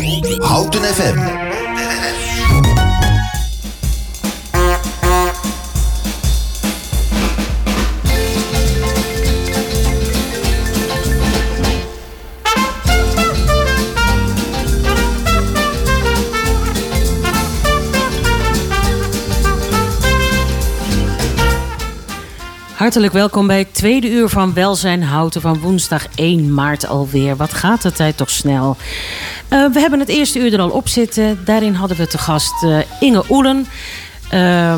Houten FM. Hartelijk welkom bij het tweede uur van Welzijn Houten van woensdag 1 maart alweer. Wat gaat de tijd toch snel? Uh, we hebben het eerste uur er al op zitten. Daarin hadden we te gast uh, Inge Oelen, uh,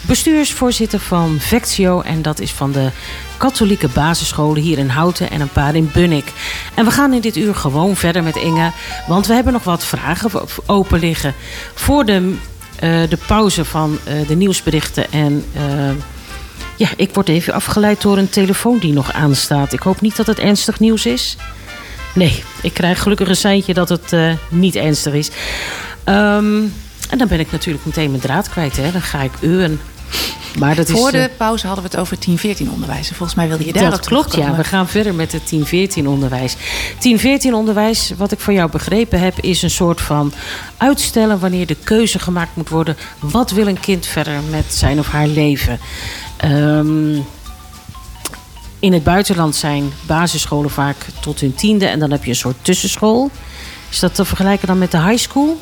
bestuursvoorzitter van Vectio. En dat is van de katholieke basisscholen hier in Houten en een paar in Bunnik. En we gaan in dit uur gewoon verder met Inge, want we hebben nog wat vragen open liggen voor de, uh, de pauze van de nieuwsberichten en ja, ik word even afgeleid door een telefoon die nog aanstaat. Ik hoop niet dat het ernstig nieuws is. Nee, ik krijg gelukkig een seintje dat het uh, niet ernstig is. Um, en dan ben ik natuurlijk meteen mijn draad kwijt. Hè. Dan ga ik uwen. Maar dat Voor is, de eh, pauze hadden we het over 10-14 onderwijs. Volgens mij wilde je daar Dat klopt, ja. We gaan verder met het 10-14 onderwijs. 10-14 onderwijs, wat ik van jou begrepen heb... is een soort van uitstellen wanneer de keuze gemaakt moet worden... wat wil een kind verder met zijn of haar leven. Um, in het buitenland zijn basisscholen vaak tot hun tiende en dan heb je een soort tussenschool. Is dat te vergelijken dan met de high school?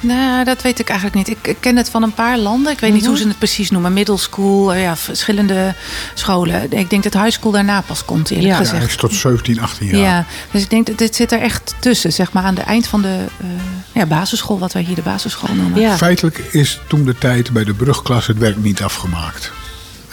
Nou, dat weet ik eigenlijk niet. Ik, ken het van een paar landen. Ik weet niet mhm. hoe ze het precies noemen. Middle school, eh, ja, verschillende scholen. Ik denk dat high school daarna pas komt, eerlijk ja. gezegd. Ja, tot 17, 18 jaar. Ja, dus ik denk dat dit zit er echt tussen. Zeg maar aan het eind van de uh, ja, basisschool, wat wij hier de basisschool noemen. Ja. Feitelijk is toen de tijd bij de brugklas het werk niet afgemaakt.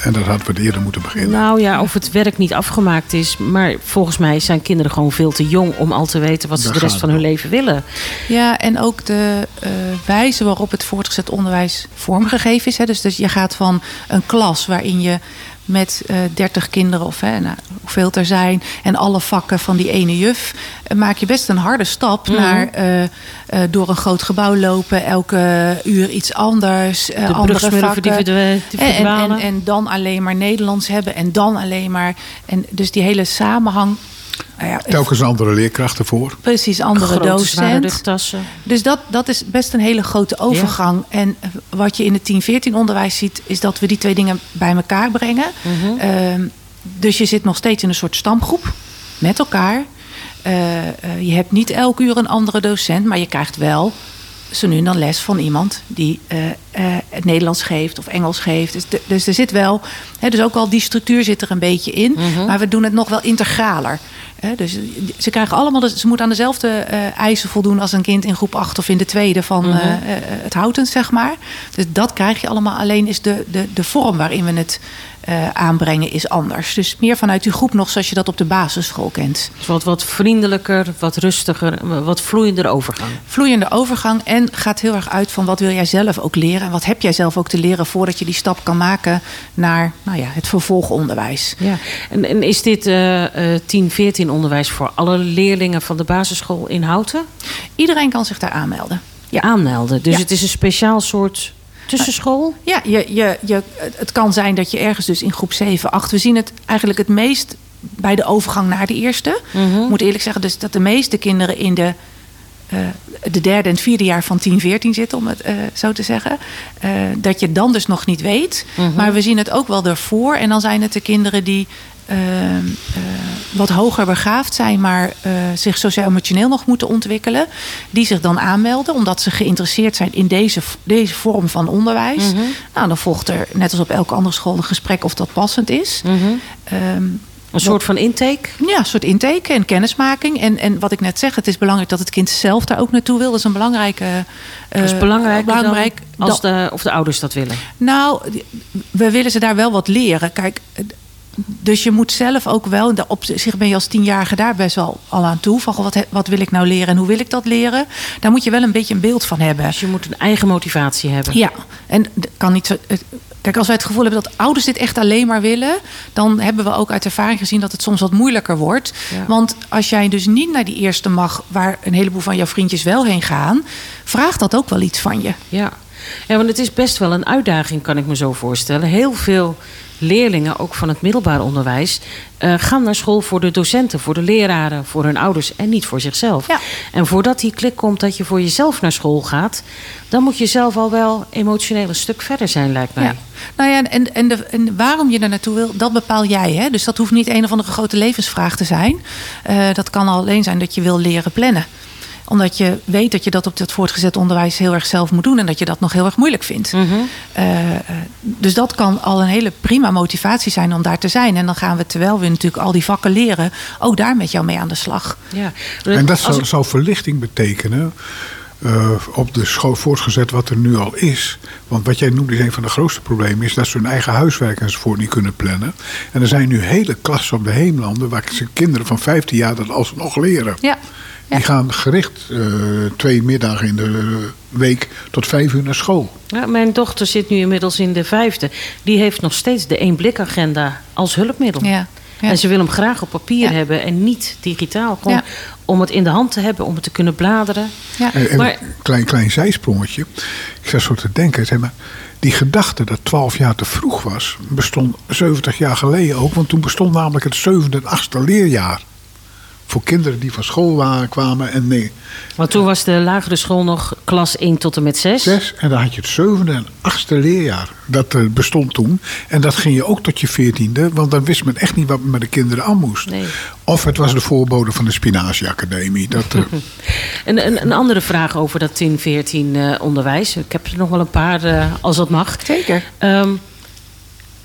En dat hadden we eerder moeten beginnen. Nou ja, of het werk niet afgemaakt is. Maar volgens mij zijn kinderen gewoon veel te jong om al te weten wat ze de rest van hun leven willen. Ja, en ook de uh, wijze waarop het voortgezet onderwijs vormgegeven is. Hè. Dus, dus je gaat van een klas waarin je met uh, eh, 30 kinderen of hè, nou, hoeveel er zijn en alle vakken van die ene juf, uh, maak je best een harde stap mm. naar uh, door een groot gebouw lopen, elke uur iets anders, de andere vakken. Die en, en, dan alleen maar Nederlands hebben en dan alleen maar. En dus die hele samenhang nou ja, Telkens andere leerkrachten voor. Precies, andere docenten. Dus dat, dat is best een hele grote overgang. En wat je in het 10-14 onderwijs ziet, is dat we die twee dingen bij elkaar brengen. Mhm. Ehm, dus je zit nog steeds in een soort stamgroep met elkaar. Uh, uh, je hebt niet elk uur een andere docent, maar je krijgt wel zo nu en dan les van iemand die uh, het Nederlands geeft of Engels geeft. Dus, dus er zit wel, hè, dus ook al die structuur zit er een beetje in, mhm. maar we doen het nog wel integraler dus ze krijgen allemaal, ze moeten aan dezelfde uh, eisen voldoen als een kind in groep 8 of in de tweede van mhm. eh, eh, het houten, zeg maar. Dus dat krijg je allemaal. Alleen is de, de, de vorm waarin we het uh, aanbrengen is anders. Dus meer vanuit die groep nog zoals je dat op de basisschool kent. Dus wat, wat vriendelijker, wat rustiger, wat vloeiender overgang. Vloeiende overgang en gaat heel erg uit van wat wil jij zelf ook leren. En wat heb jij zelf ook te leren voordat je die stap kan maken naar nou ja, het vervolgonderwijs. Ja. En, en is dit uh, uh, 10, 14 onderwijs voor alle leerlingen van de basisschool in Houten? Iedereen kan zich daar aanmelden. Ja. Aanmelden. Dus het is een speciaal soort tussenschool? Ja, je, je, je, het kan zijn dat je ergens dus in groep 7, 8... we zien het eigenlijk het meest bij de overgang naar de eerste. Mhm. Ik moet eerlijk zeggen dus dat de meeste kinderen in de... Uh, de derde en vierde jaar van 10, 14 zitten, om het uh, zo te zeggen. Uh, dat je dan dus nog niet weet. Mm -hmm. Maar we zien het ook wel ervoor. En dan zijn het de kinderen die Ehm, eh, wat hoger begaafd zijn, maar uh, zich sociaal-emotioneel nog moeten ontwikkelen, die zich dan aanmelden omdat ze geïnteresseerd zijn in deze, deze vorm van onderwijs. Mm -hmm. Nou, dan volgt er, net als op elke andere school, een gesprek of dat passend is. Mm -hmm. um, een soort van intake? Ja, een soort intake en kennismaking. En, en wat ik net zeg, het is belangrijk dat het kind zelf daar ook naartoe wil. Dat is een belangrijke. Uh, dat is belangrijk, belangrijk als de, of de ouders dat willen? Nou, we willen ze daar wel wat leren. Kijk, dus je moet zelf ook wel, op zich ben je als tienjarige daar best wel al aan toe. Van wat, wat wil ik nou leren en hoe wil ik dat leren? Daar moet je wel een beetje een beeld van hebben. Dus je moet een eigen motivatie hebben. Ja, en kan niet zo. Kijk, als wij het gevoel hebben dat ouders dit echt alleen maar willen, dan hebben we ook uit ervaring gezien dat het soms wat moeilijker wordt. Want als jij dus niet naar die eerste mag, waar een heleboel van jouw vriendjes wel heen gaan, vraagt dat ook wel iets van je. Ja. Ja, want het is best wel een uitdaging, kan ik me zo voorstellen. Heel veel leerlingen, ook van het middelbaar onderwijs, uh, gaan naar school voor de docenten, voor de leraren, voor hun ouders en niet voor zichzelf. Ja. En voordat die klik komt dat je voor jezelf naar school gaat, dan moet je zelf al wel emotioneel een stuk verder zijn, lijkt mij. Ja. Nou ja, en, en, de, en waarom je er naartoe wil, dat bepaal jij. Hè? Dus dat hoeft niet een of andere grote levensvraag te zijn. Uh, dat kan alleen zijn dat je wil leren plannen omdat je weet dat je dat op het voortgezet onderwijs heel erg zelf moet doen. En dat je dat nog heel erg moeilijk vindt. Mhm. Eh, eh, dus dat kan al een hele prima motivatie zijn om daar te zijn. En dan gaan we, terwijl we natuurlijk al die vakken leren, ook daar met jou mee aan de slag. Ja. En dat zou, zou verlichting betekenen. Uh, op de school voortgezet wat er nu al is. Want wat jij noemt is een van de grootste problemen... is dat ze hun eigen huiswerk enzovoort niet kunnen plannen. En er zijn nu hele klassen op de heemlanden... waar ze kinderen van 15 jaar dat alsnog leren. Ja. Die gaan gericht uh, twee middagen in de week tot vijf uur naar school. Ja, mijn dochter zit nu inmiddels in de vijfde. Die heeft nog steeds de één blik agenda als hulpmiddel. Ja. En ze wil hem graag op papier hebben en niet digitaal. Gewoon om het in de hand te hebben, om het te kunnen bladeren. Ja. En, maar, klein, klein zijsprongetje. Ik zat zo te denken, zeg maar, die gedachte dat 12 jaar te vroeg was, bestond 70 jaar geleden ook. Want toen bestond namelijk het zevende en achtste leerjaar voor kinderen die van school kwamen. En nee. Want toen was de lagere school nog klas 1 tot en met 6? 6 en dan had je het zevende en achtste leerjaar. Dat uh, bestond toen. En dat ging je ook tot je veertiende. Want dan wist men echt niet wat men met de kinderen aan moest. Nee. Of het was de voorbode van de Spinazieacademie. Dat, uh... een, een, een, andere vraag over dat 10-14 uh, onderwijs. Ik heb er nog wel een paar uh, als dat mag. Zeker. Um,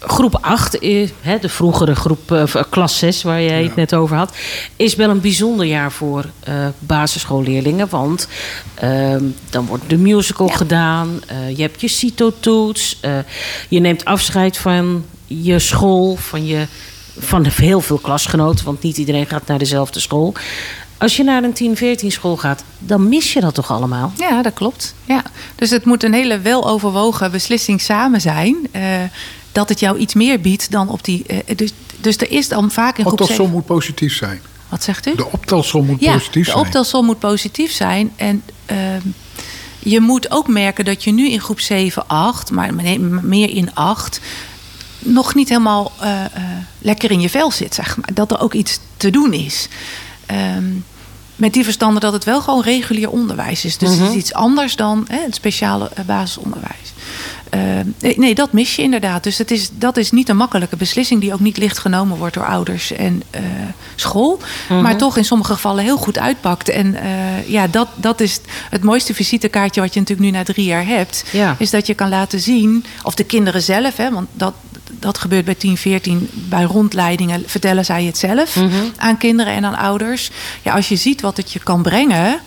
groep 8, de vroegere groep, uh, klas 6 waar jij het net over had, is wel een bijzonder jaar voor uh, basisschoolleerlingen. Want uh, dan wordt de musical gedaan, uh, je hebt je CITO-toets, je neemt afscheid van je school, van, je, van heel veel klasgenoten, want niet iedereen gaat naar dezelfde school. Als je naar een 10-14 school gaat, dan mis je dat toch allemaal? Ja, dat klopt. Ja. Dus het moet een hele weloverwogen beslissing samen zijn dat het jou iets meer biedt dan op die. Uh, dus, dus er is dan vaak een groep. Optelsom moet positief zijn. Wat zegt u? De optelsom moet positief zijn. De optelsom moet positief zijn. En uh, je moet ook merken dat je nu in groep 7, 8, maar meer in 8 nog niet helemaal uh, lekker in je vel zit, zeg maar. Dat er ook iets te doen is. Um, met die verstande dat het wel gewoon regulier onderwijs is. Dus het is mhm. iets anders dan hè, het speciale basisonderwijs. Uh, nee, dat mis je inderdaad. Dus het is, dat is niet een makkelijke beslissing die ook niet licht genomen wordt door ouders en uh, school. Mhm. Maar toch in sommige gevallen heel goed uitpakt. En uh, ja, dat, dat is het mooiste visitekaartje wat je natuurlijk nu na drie jaar hebt. Ja. Is dat je kan laten zien, of de kinderen zelf, hè, want dat, dat gebeurt bij 10, 14. Bij rondleidingen vertellen zij het zelf mhm. aan kinderen en aan ouders. Ja, als je ziet wat het je kan brengen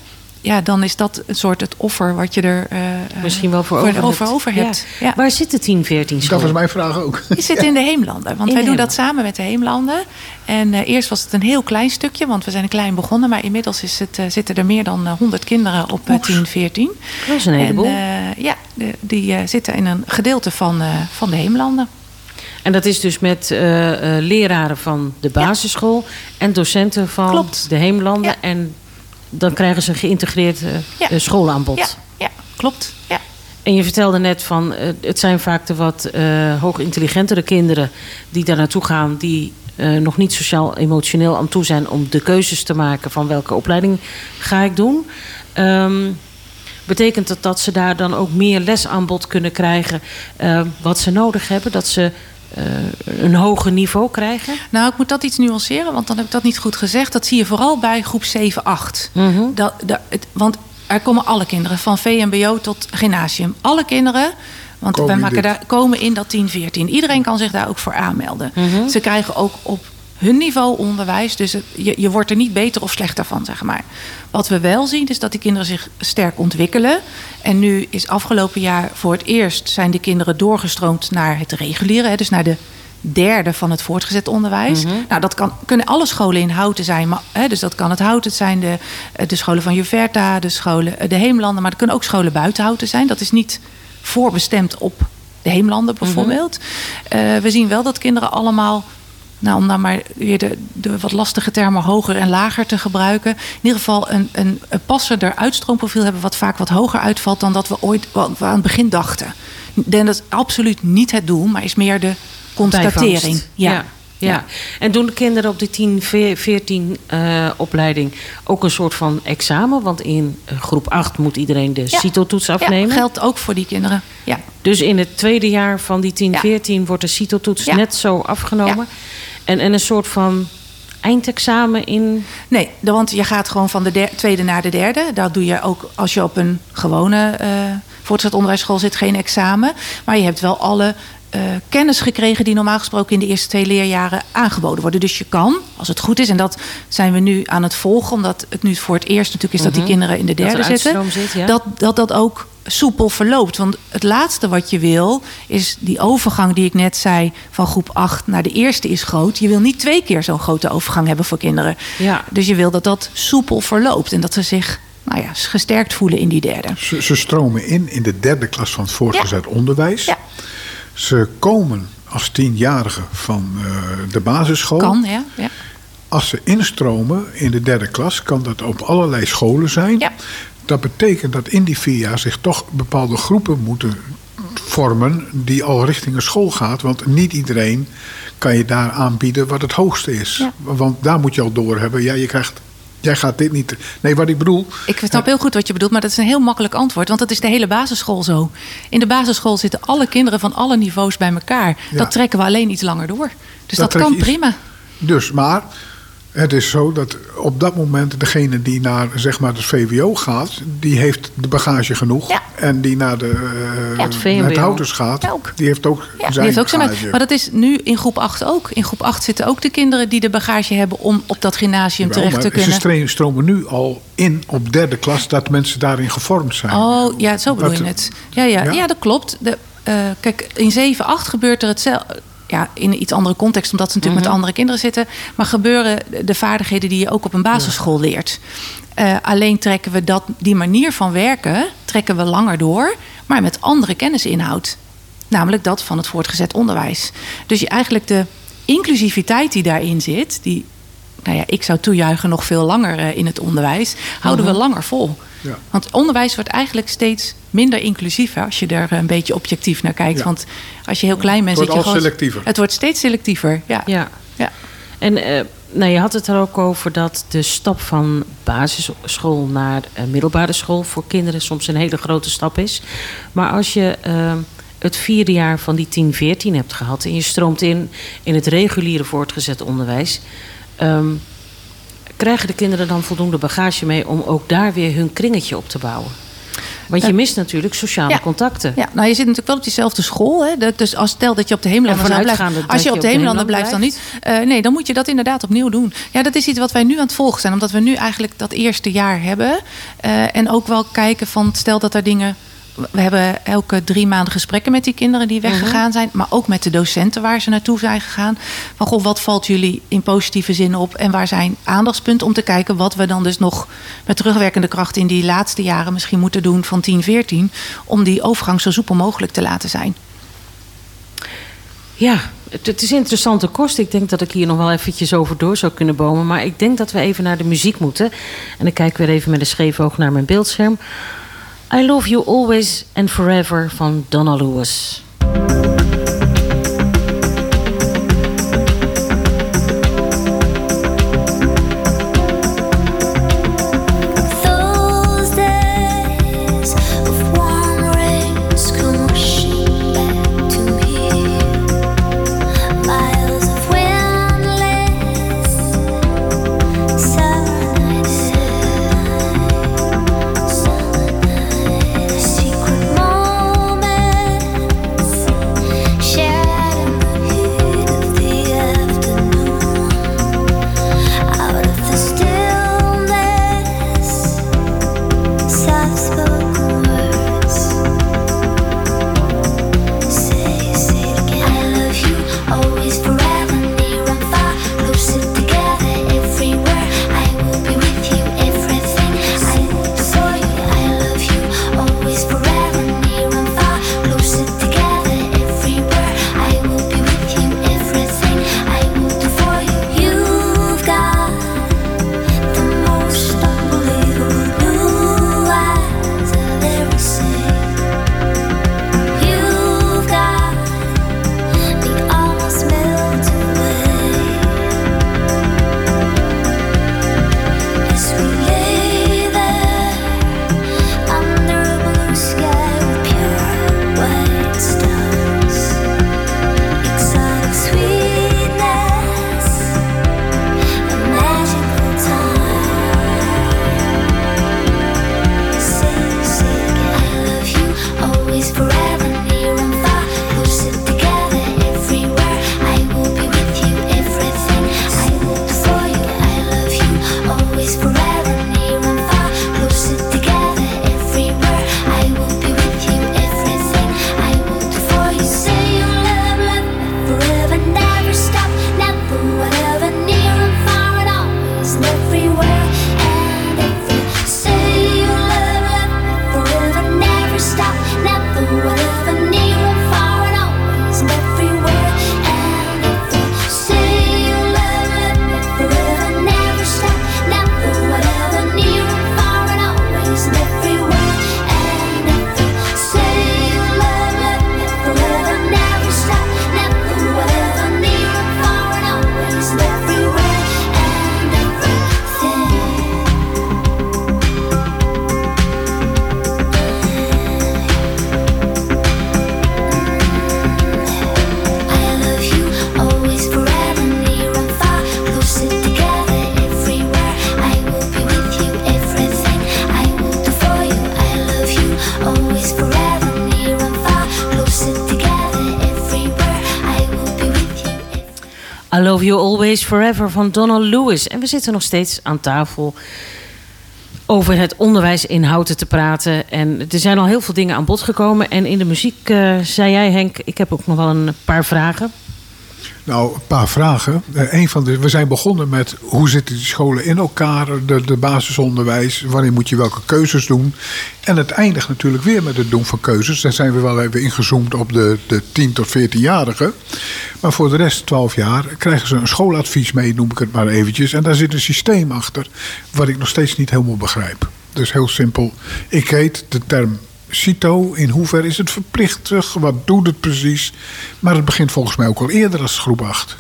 ja, dan is dat een soort het offer wat je er uh, misschien wel voor, over, over, over hebt. Ja. Waar zit de 10, 14 school? Dat was mijn vraag ook. Je zit in de Heemlanden. Want wij doen dat samen met de Heemlanden. En uh, eerst was het een heel klein stukje, want we zijn klein begonnen. Maar inmiddels is het, uh, zitten er meer dan 100 kinderen op uh, 10, 14. Dat is een heleboel. En, ja, de, die zitten in een gedeelte van, van de Heemlanden. En dat is dus met leraren van de basisschool en docenten van Klopt. de Heemlanden. En dan krijgen ze een geïntegreerd uh, ja. schoolaanbod. Ja, ja klopt. Ja. En je vertelde net van, het zijn vaak de wat uh, hoogintelligentere kinderen die daar naartoe gaan, die nog niet sociaal-emotioneel aan toe zijn om de keuzes te maken van welke opleiding ga ik doen. Um, betekent dat dat ze daar dan ook meer lesaanbod kunnen krijgen wat ze nodig hebben? Dat ze een hoger niveau krijgen? Nou, ik moet dat iets nuanceren, want dan heb ik dat niet goed gezegd. Dat zie je vooral bij groep 7, 8. Mm dat, dat, het, want er komen alle kinderen, van VMBO tot gymnasium. Alle kinderen want komen wij maken daar, komen in dat 10, 14. Iedereen kan zich daar ook voor aanmelden. Mm Ze krijgen ook op hun niveau onderwijs. Dus je, je wordt er niet beter of slechter van, zeg maar. Wat we wel zien is dat die kinderen zich sterk ontwikkelen. En nu is afgelopen jaar voor het eerst zijn de kinderen doorgestroomd naar het reguliere. Dus naar de derde van het voortgezet onderwijs. Mhm. Nou, dat kan, kunnen alle scholen in Houten zijn. Maar, hè, dus dat kan het Houten zijn, de, de scholen van Juverta, de scholen, de Heemlanden. Maar er kunnen ook scholen buiten Houten zijn. Dat is niet voorbestemd op de Heemlanden bijvoorbeeld. Mhm. uh, we zien wel dat kinderen allemaal nou, om dan maar weer de, de wat lastige termen hoger en lager te gebruiken. In ieder geval een, een, een passender uitstroomprofiel hebben, wat vaak wat hoger uitvalt dan dat we ooit aan het begin dachten. Denk dat is absoluut niet het doel, maar is meer de constatering. ja. Ja. en doen de kinderen op de 10, 14 uh, opleiding ook een soort van examen? Want in eh, groep 8 moet iedereen de CITO-toets afnemen. Ja, geldt ook voor die kinderen. Ja. Dus in het tweede jaar van die 10, 14 wordt de CITO-toets net zo afgenomen. En, en een soort van eindexamen in? Nee, want je gaat gewoon van de tweede naar de derde. Dat doe je ook als je op een gewone uh, voortgezet onderwijsschool zit, geen examen. Maar je hebt wel alle uh, kennis gekregen die normaal gesproken in de eerste twee leerjaren aangeboden worden. Dus je kan, als het goed is, en dat zijn we nu aan het volgen, omdat het nu voor het eerst natuurlijk is dat die mhm. kinderen in de derde zitten, dat, dat dat ook soepel verloopt. Want het laatste wat je wil, is die overgang die ik net zei van groep 8 naar de eerste is groot. Je wil niet twee keer zo'n grote overgang hebben voor kinderen. Ja. Dus je wil dat dat soepel verloopt en dat ze zich nou ja, gesterkt voelen in die derde. Ze, ze stromen in in de derde klas van het voortgezet onderwijs. Ja. Ze komen als tienjarige van uh, de basisschool. Kan, ja. ja. Als ze instromen in de derde klas, kan dat op allerlei scholen zijn. Ja. Dat betekent dat in die vier jaar zich toch bepaalde groepen moeten vormen die al richting een school gaat. Want niet iedereen kan je daar aanbieden wat het hoogste is. Ja. Want daar moet je al door hebben. Ja, je krijgt Jij gaat dit niet. Nee, wat ik bedoel. Ik snap heel goed wat je bedoelt, maar dat is een heel makkelijk antwoord. Want dat is de hele basisschool zo. In de basisschool zitten alle kinderen van alle niveaus bij elkaar. Dat trekken we alleen iets langer door. Dus dat, dat kan prima. Dus, maar het is zo dat op dat moment degene die naar zeg maar, het VWO gaat, die heeft de bagage genoeg. En die naar, de, uh, ja, het, naar het houters gaat, die heeft ook ja, zijn die heeft ook bagage. maar dat is nu in groep 8 ook. In groep 8 zitten ook de kinderen die de bagage hebben om op dat gymnasium terecht te kunnen. Ze stromen nu al in op derde klas dat mensen daarin gevormd zijn. Oh, ja, zo bedoel je het. Ja, ja, ja? dat klopt. De, uh, kijk, in 7, 8 gebeurt er hetzelfde ja, in een iets andere context, omdat ze natuurlijk met mhm. andere kinderen zitten. Maar gebeuren de vaardigheden die je ook op een basisschool leert. Uh, alleen trekken we dat, die manier van werken trekken we langer door, maar met andere kennisinhoud. Namelijk dat van het voortgezet onderwijs. Dus je eigenlijk de inclusiviteit die daarin zit, die, nou ja, ik zou toejuichen nog veel langer uh, in het onderwijs, houden we mhm. langer vol. Ja. Want onderwijs wordt eigenlijk steeds minder inclusief als je er een beetje objectief naar kijkt. Want als je heel klein bent, het wordt je selectiever. Het wordt steeds selectiever. Ja. ja. ja. En uh, nou, je had het er ook over dat de stap van basisschool naar uh, middelbare school voor kinderen soms een hele grote stap is. Maar als je uh, het vierde jaar van die 10, 14 hebt gehad en je stroomt in in het reguliere voortgezet onderwijs. Um, krijgen de kinderen dan voldoende bagage mee om ook daar weer hun kringetje op te bouwen? Want je mist natuurlijk sociale contacten. Ja, nou je zit natuurlijk wel op diezelfde school. Hè? Dus als stel dat je op de Hemelanden blijft. Als je op de Hemelanden blijft, dan niet. Uh, nee, dan moet je dat inderdaad opnieuw doen. Ja, dat is iets wat wij nu aan het volgen zijn. Omdat we nu eigenlijk dat eerste jaar hebben. Uh, en ook wel kijken van stel dat er dingen we hebben elke drie maanden gesprekken met die kinderen die weggegaan mhm. zijn. Maar ook met de docenten waar ze naartoe zijn gegaan. Van goh, wat valt jullie in positieve zin op? En waar zijn aandachtspunten om te kijken wat we dan dus nog met terugwerkende kracht in die laatste jaren misschien moeten doen van 10, 14. Om die overgang zo soepel mogelijk te laten zijn. Ja, het is interessante kost. Ik denk dat ik hier nog wel eventjes over door zou kunnen bomen. Maar ik denk dat we even naar de muziek moeten. En ik kijk weer even met een scheef oog naar mijn beeldscherm. I Love You Always and Forever van Donna Lewis. Forever van Donald Lewis. En we zitten nog steeds aan tafel over het onderwijs in Houten te praten. En er zijn al heel veel dingen aan bod gekomen. En in de muziek uh, zei jij, Henk, ik heb ook nog wel een paar vragen. Nou, een paar vragen. Uh, een van de, we zijn begonnen met hoe zitten die scholen in elkaar, de, de basisonderwijs, wanneer moet je welke keuzes doen. En het eindigt natuurlijk weer met het doen van keuzes. Daar zijn we wel even ingezoomd op de, de 10 tot 14-jarigen. Maar voor de rest, 12 jaar, krijgen ze een schooladvies mee, noem ik het maar eventjes. En daar zit een systeem achter, wat ik nog steeds niet helemaal begrijp. Dus heel simpel. Ik heet de term CITO, in hoeverre is het verplichtig? Wat doet het precies? Maar het begint volgens mij ook al eerder als groep 8.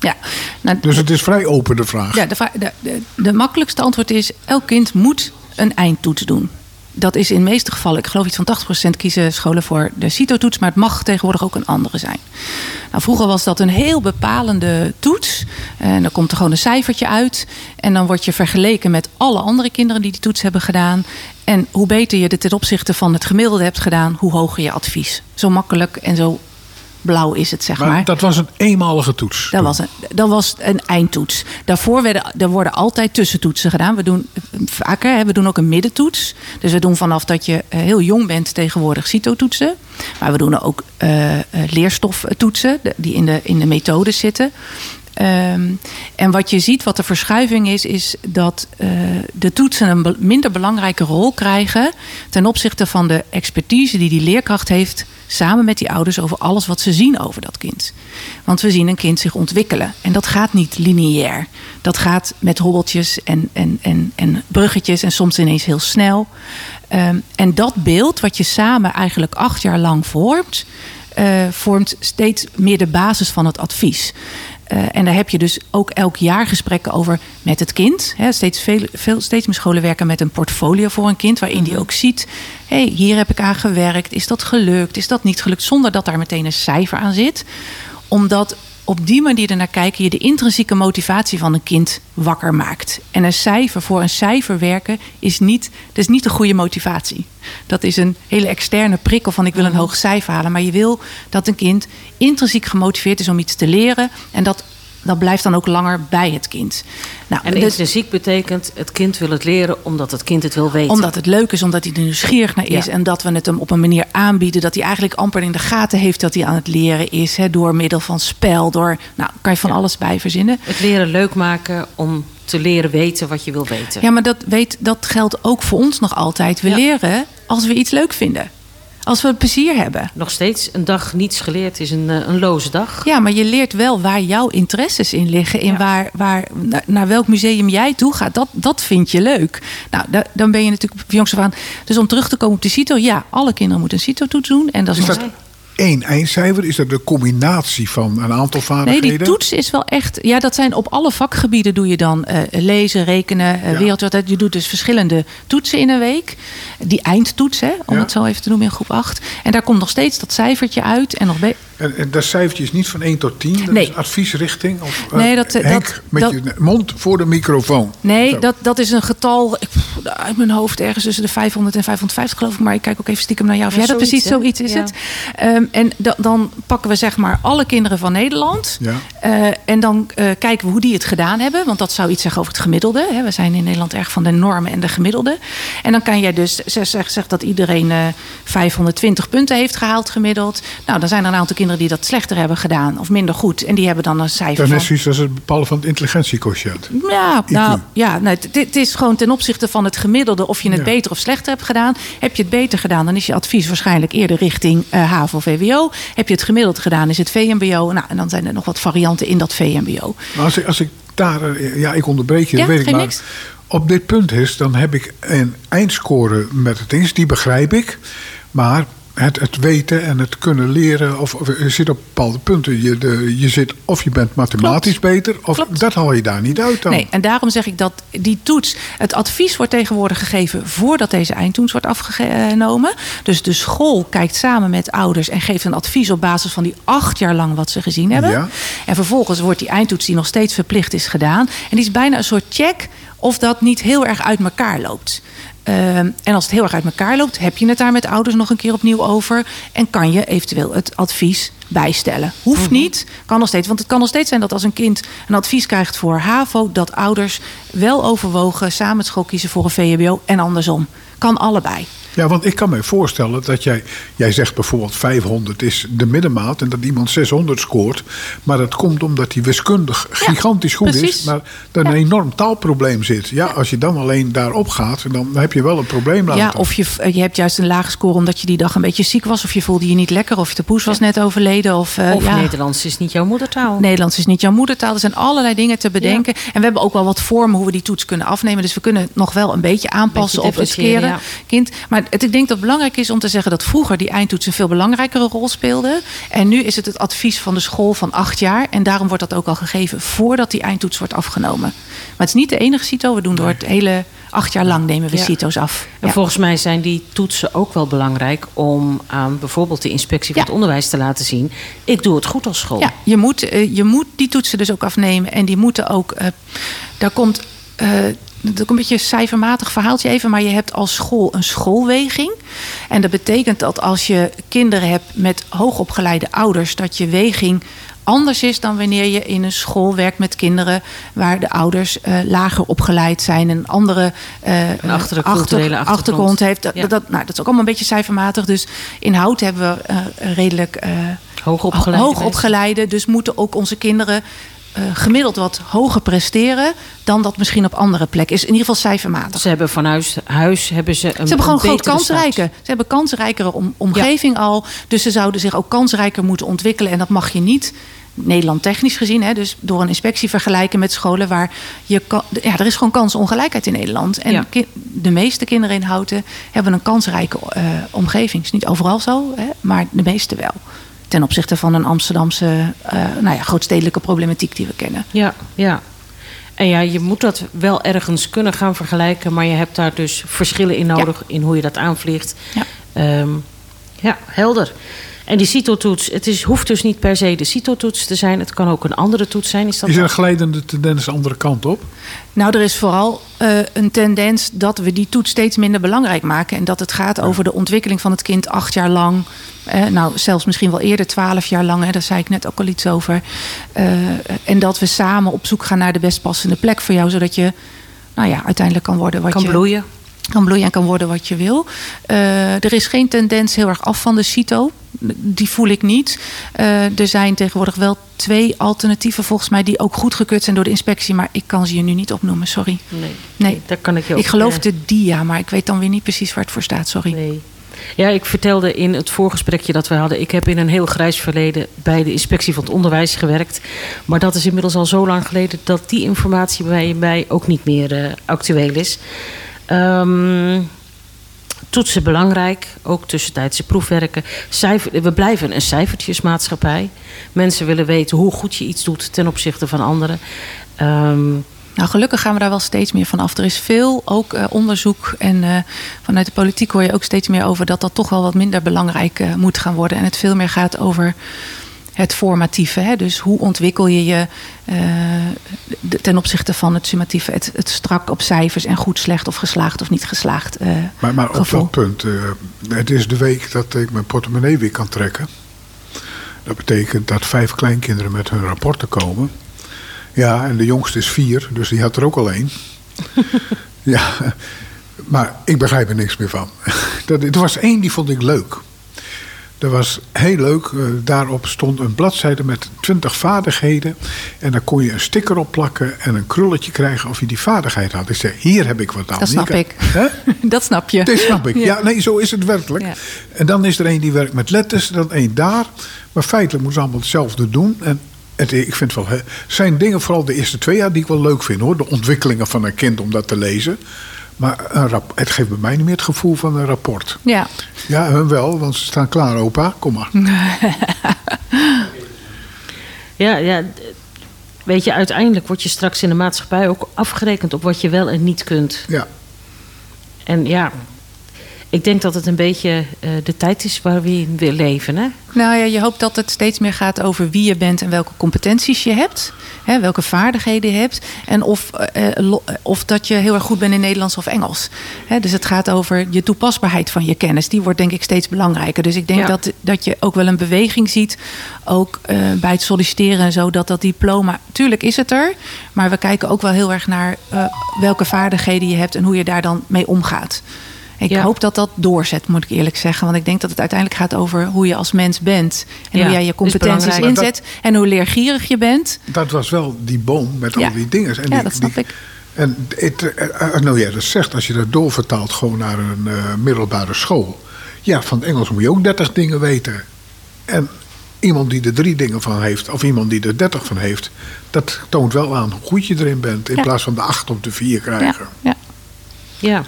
Ja, nou, dus het is vrij open de vraag. Ja, de, de, de, de makkelijkste antwoord is: elk kind moet een eindtoets doen dat is in de meeste gevallen, ik geloof iets van 80% kiezen scholen voor de CITO-toets, maar het mag tegenwoordig ook een andere zijn. Nou, vroeger was dat een heel bepalende toets. En dan komt er gewoon een cijfertje uit. En dan word je vergeleken met alle andere kinderen die die toets hebben gedaan. En hoe beter je het ten opzichte van het gemiddelde hebt gedaan, hoe hoger je advies. Zo makkelijk en zo blauw is het, zeg maar. maar. Dat was een eenmalige toets. Dat was een, dat was een eindtoets. Daarvoor werden, er worden altijd tussentoetsen gedaan. We doen vaker, we doen ook een middentoets. Dus we doen vanaf dat je eh, heel jong bent tegenwoordig CITO-toetsen. Maar we doen ook uh, leerstoftoetsen die in de, in de methode zitten. Ehm, en wat je ziet, wat de verschuiving is, is dat uh, de toetsen een minder belangrijke rol krijgen ten opzichte van de expertise die die leerkracht heeft samen met die ouders over alles wat ze zien over dat kind. Want we zien een kind zich ontwikkelen en dat gaat niet lineair. Dat gaat met hobbeltjes en, en, en, en bruggetjes en soms ineens heel snel. Um, en dat beeld wat je samen eigenlijk acht jaar lang vormt, uh, vormt steeds meer de basis van het advies. Uh, en daar heb je dus ook elk jaar gesprekken over met het kind. He, steeds, veel, veel, steeds meer scholen werken met een portfolio voor een kind, waarin die ook ziet: hé, hey, hier heb ik aan gewerkt. Is dat gelukt? Is dat niet gelukt? Zonder dat daar meteen een cijfer aan zit. Omdat op die manier ernaar kijken je de intrinsieke motivatie van een kind wakker maakt. En een cijfer voor een cijfer werken is niet, dat is niet de goede motivatie. Dat is een hele externe prikkel van ik wil een mhm. hoog cijfer halen. Maar je wil dat een kind intrinsiek gemotiveerd is om iets te leren. En dat dat blijft dan ook langer bij het kind. Nou, en dus, intrinsiek betekent het kind wil het leren omdat het kind het wil weten. Omdat het leuk is, omdat hij er nieuwsgierig naar is. En dat we het hem op een manier aanbieden dat hij eigenlijk amper in de gaten heeft dat hij aan het leren is. Hè, door middel van spel, door, nou, kan je van alles bij verzinnen. Het leren leuk maken om te leren weten wat je wil weten. Ja, maar dat, weet, dat geldt ook voor ons nog altijd. We leren als we iets leuk vinden. Als we plezier hebben. Nog steeds een dag niets geleerd is een, eh, een loze dag. Ja, maar je leert wel waar jouw interesses in liggen. In waar, waar, naar, welk museum jij toe gaat. Dat, dat vind je leuk. Nou, dan ben je natuurlijk jongs af aan. Dus om terug te komen op de CITO. Ja, alle kinderen moeten een CITO-toets doen. En dat is, is één eindcijfer? Is dat de combinatie van een aantal vaardigheden? Nee, die toets is wel echt... Ja, dat zijn op alle vakgebieden doe je dan uh, lezen, rekenen, uh, ja. Je doet dus verschillende toetsen in een week. Die eindtoets, hè, om het zo even te noemen in groep 8. En daar komt nog steeds dat cijfertje uit. En nog en, en dat cijfertje is niet van 1 tot 10? Dat nee. is adviesrichting? Of, uh, nee, dat, Henk, dat, met dat, je mond voor de microfoon. Nee, dat, dat is een getal ik, uit mijn hoofd ergens tussen de 500 en 550 geloof ik. Maar ik kijk ook even stiekem naar jou. Of ja, jij dat precies zoiets is ja. het. Um, en da, dan pakken we zeg maar alle kinderen van Nederland. Ja. Uh, en dan uh, kijken we hoe die het gedaan hebben. Want dat zou iets zeggen over het gemiddelde. Hè. We zijn in Nederland erg van de normen en de gemiddelde. En dan kan jij dus zeg, zeg dat iedereen uh, 520 punten heeft gehaald gemiddeld. Nou, dan zijn er een aantal kinderen die dat slechter hebben gedaan of minder goed. En die hebben dan een cijfer. Dan is iets als het bepalen van het intelligentiequotient. Ja, nou, ja nou, het is gewoon ten opzichte van het gemiddelde of je het ja. beter of slechter hebt gedaan. Heb je het beter gedaan, dan is je advies waarschijnlijk eerder richting HAVO of VWO. Heb je het gemiddeld gedaan, is het VMBO. Nou, en dan zijn er nog wat varianten in dat VMBO. Maar als ik, als ik daar, ja, ik onderbreek je, ja, weet ik maar. Niks. Op dit punt is, dan heb ik een eindscore met het eens, die begrijp ik. Maar het, het weten en het kunnen leren. Of, of je zit op bepaalde punten. Je, de, je zit of je bent mathematisch Klopt. beter. Of Klopt. dat haal je daar niet uit dan. Nee, en daarom zeg ik dat die toets. Het advies wordt tegenwoordig gegeven voordat deze eindtoets wordt afgenomen. Dus de school kijkt samen met ouders en geeft een advies op basis van die acht jaar lang wat ze gezien hebben. Ja. En vervolgens wordt die eindtoets die nog steeds verplicht is gedaan. En die is bijna een soort check of dat niet heel erg uit elkaar loopt. Ehm, en als het heel erg uit elkaar loopt, heb je het daar met ouders nog een keer opnieuw over. En kan je eventueel het advies bijstellen. Hoeft mhm. niet, kan nog steeds. Want het kan nog steeds zijn dat als een kind een advies krijgt voor HAVO, dat ouders wel overwogen samen het school kiezen voor een VHBO en andersom. Kan allebei. Ja, want ik kan me voorstellen dat jij, jij zegt bijvoorbeeld 500 is de middenmaat en dat iemand 600 scoort. Maar dat komt omdat hij wiskundig gigantisch goed is, maar er een enorm taalprobleem zit. Ja, als je dan alleen daarop gaat, dan heb je wel een probleem later. Ja, of je, je hebt juist een laag score omdat je die dag een beetje ziek was, of je voelde je niet lekker, of de poes was net overleden. Of, uh, of Nederlands is niet jouw moedertaal. Nederlands is niet jouw moedertaal. Er zijn allerlei dingen te bedenken. En we hebben ook wel wat vormen hoe we die toets kunnen afnemen. Dus we kunnen het nog wel een beetje aanpassen op het keren kind. Maar het, ik denk dat het belangrijk is om te zeggen dat vroeger die eindtoets een veel belangrijkere rol speelde. En nu is het het advies van de school van acht jaar. En daarom wordt dat ook al gegeven voordat die eindtoets wordt afgenomen. Maar het is niet de enige CITO. We doen door het hele acht jaar lang nemen we ja. CITO's af. En volgens mij zijn die toetsen ook wel belangrijk om aan bijvoorbeeld de inspectie van het onderwijs te laten zien. Ik doe het goed als school. Ja, je moet, eh, je moet die toetsen dus ook afnemen. En die moeten ook. Uh, daar komt. Uh, is ook een beetje een cijfermatig verhaaltje even, maar je hebt als school een schoolweging. En dat betekent dat als je kinderen hebt met hoogopgeleide ouders, dat je weging anders is dan wanneer je in een school werkt met kinderen waar de ouders uh, lager opgeleid zijn en andere uh, een achter, achtergrond. achtergrond heeft. Dat, dat, nou, dat is ook allemaal een beetje cijfermatig. Dus in hout hebben we uh, redelijk hoogopgeleide, hoogopgeleide. Dus moeten ook onze kinderen uh, gemiddeld wat hoger presteren dan dat misschien op andere plekken is. In ieder geval cijfermatig. Ze hebben van huis, huis hebben ze een Ze hebben gewoon groot kansrijker. Ze hebben kansrijkere om, omgeving al. Dus ze zouden zich ook kansrijker moeten ontwikkelen. En dat mag je niet Nederland technisch gezien, hè, dus door een inspectie vergelijken met scholen waar je kan, ja, er is gewoon kansenongelijkheid in Nederland. En de meeste kinderen in Houten hebben een kansrijke uh, omgeving. is niet overal zo, hè, maar de meeste wel ten opzichte van een Amsterdamse uh, nou ja, grootstedelijke problematiek die we kennen. Ja, ja. En ja, je moet dat wel ergens kunnen gaan vergelijken, maar je hebt daar dus verschillen in nodig in hoe je dat aanvliegt. Ja, um, ja helder. En die CITO-toets, het is, hoeft dus niet per se de CITO-toets te zijn. Het kan ook een andere toets zijn. Is, dat is er een glijdende tendens de andere kant op? Nou, er is vooral uh, een tendens dat we die toets steeds minder belangrijk maken. En dat het gaat over de ontwikkeling van het kind acht jaar lang. Uh, nou, zelfs misschien wel eerder twaalf jaar lang. Hè, daar zei ik net ook al iets over. Uh, en dat we samen op zoek gaan naar de best passende plek voor jou. Zodat je nou ja, uiteindelijk kan worden wat kan je... bloeien kan bloeien en kan worden wat je wil. Uh, er is geen tendens heel erg af van de CITO. Die voel ik niet. Uh, er zijn tegenwoordig wel twee alternatieven volgens mij... die ook goedgekeurd zijn door de inspectie. Maar ik kan ze je nu niet opnoemen, sorry. Nee, nee. daar kan ik je ook... Ik geloof de DIA, maar ik weet dan weer niet precies waar het voor staat, sorry. Nee. Ja, ik vertelde in het voorgesprekje dat we hadden... ik heb in een heel grijs verleden bij de inspectie van het onderwijs gewerkt. Maar dat is inmiddels al zo lang geleden... dat die informatie bij mij ook niet meer uh, actueel is... Um, toetsen belangrijk, ook tussentijdse proefwerken. Cijfer, we blijven een cijfertjesmaatschappij. Mensen willen weten hoe goed je iets doet ten opzichte van anderen. Um, nou, gelukkig gaan we daar wel steeds meer van af. Er is veel ook uh, onderzoek en uh, vanuit de politiek hoor je ook steeds meer over dat dat toch wel wat minder belangrijk uh, moet gaan worden. En het veel meer gaat over het formatieve. Hè? Dus hoe ontwikkel je je uh, ten opzichte van het summatieve, het, het, strak op cijfers en goed, slecht of geslaagd of niet geslaagd. Uh, maar, maar op dat punt, uh, het is de week dat ik mijn portemonnee weer kan trekken. Dat betekent dat vijf kleinkinderen met hun rapporten komen. Ja, en de jongste is vier, dus die had er ook al één. ja, maar ik begrijp er niks meer van. Dat, er was één die vond ik leuk. Dat was heel leuk. Eh, daarop stond een bladzijde met 20 vaardigheden. En dan kon je een sticker op plakken en een krulletje krijgen of je die vaardigheid had. Ik zei, hier heb ik wat aan. Dat snap ik. Dat snap je. Dat snap ik. Ja, nee, zo is het werkelijk. Ja. En dan is er een die werkt met letters, dan één daar. Maar feitelijk moeten ze allemaal hetzelfde doen. En het, ik vind wel, zijn dingen, vooral de eerste twee jaar, die ik wel leuk vind hoor. De ontwikkelingen van een kind om dat te lezen. Maar een rap, het geeft bij mij niet meer het gevoel van een rapport. Ja. Ja, hun wel, want ze staan klaar, opa. Kom maar. ja, ja. Weet je, uiteindelijk word je straks in de maatschappij ook afgerekend op wat je wel en niet kunt. Ja. En ja, ik denk dat het een beetje uh, de tijd is waar we in willen leven. Hè? Nou ja, je hoopt dat het steeds meer gaat over wie je bent en welke competenties je hebt. Hè, welke vaardigheden je hebt. En of, uh, of dat je heel erg goed bent in Nederlands of Engels. Hè, dus het gaat over je toepasbaarheid van je kennis. Die wordt denk ik steeds belangrijker. Dus ik denk dat, dat je ook wel een beweging ziet. Ook bij het solliciteren en zo. Dat dat diploma, tuurlijk is het er. Maar we kijken ook wel heel erg naar welke vaardigheden je hebt. En hoe je daar dan mee omgaat. Ik hoop dat dat doorzet, moet ik eerlijk zeggen. Want ik denk dat het uiteindelijk gaat over hoe je als mens bent. En hoe jij je competenties inzet. en hoe leergierig je bent. Dat was wel die boom met al die dingen. En ja, dat snap ik. En het, uh, nou ja, dat zegt, als je dat doorvertaalt gewoon naar een uh, middelbare school. Ja, van het Engels moet je ook 30 dingen weten. En iemand die er drie dingen van heeft, of iemand die er 30 van heeft, dat toont wel aan hoe goed je erin bent. In plaats van de acht op de vier krijgen. Ja. ja.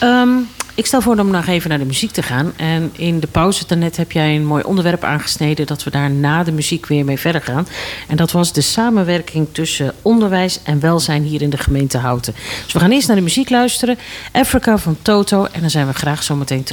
ja. Um, ik stel voor om nog even naar de muziek te gaan. En in de pauze daarnet heb jij een mooi onderwerp aangesneden... dat we daar na de muziek weer mee verder gaan. En dat was de samenwerking tussen onderwijs en welzijn hier in de gemeente Houten. Dus we gaan eerst naar de muziek luisteren. Africa van Toto. En dan zijn we graag zo meteen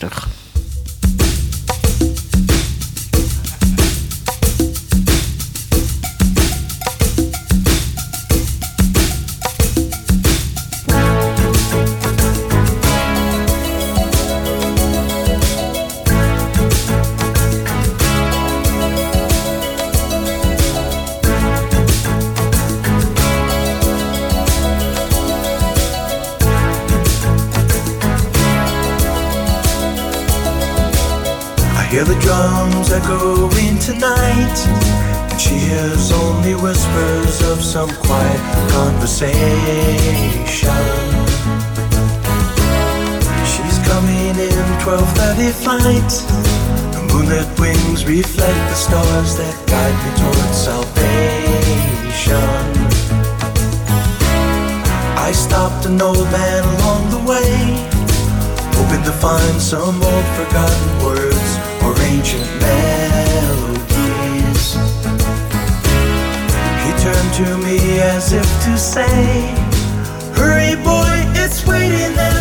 terug. echoing tonight. She hears only whispers of some quiet conversation. She's coming in 12:30 flight. The moonlit wings reflect the stars that guide me towards salvation. I stopped an old man along the way, hoping to find some old forgotten words or ancient melodies. He turned to me as if to say, Hurry, boy, it's waiting there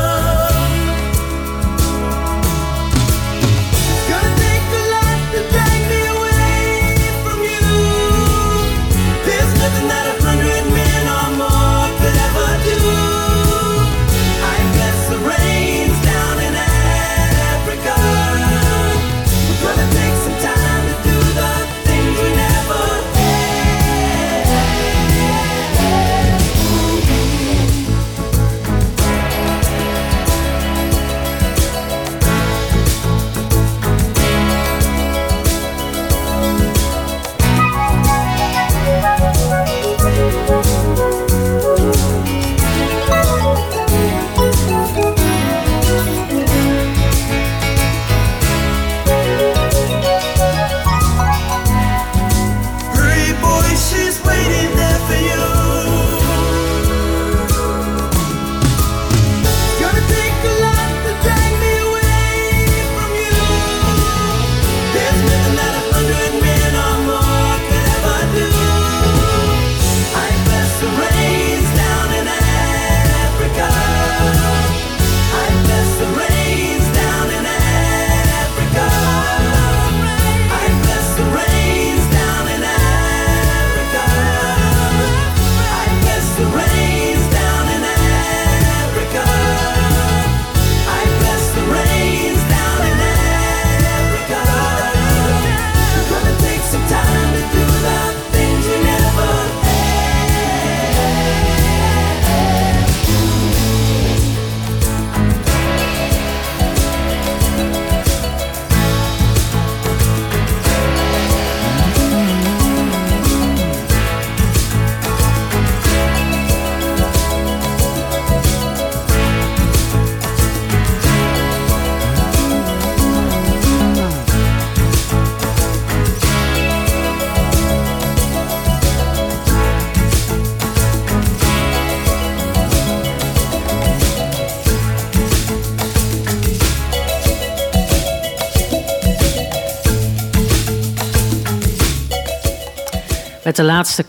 De laatste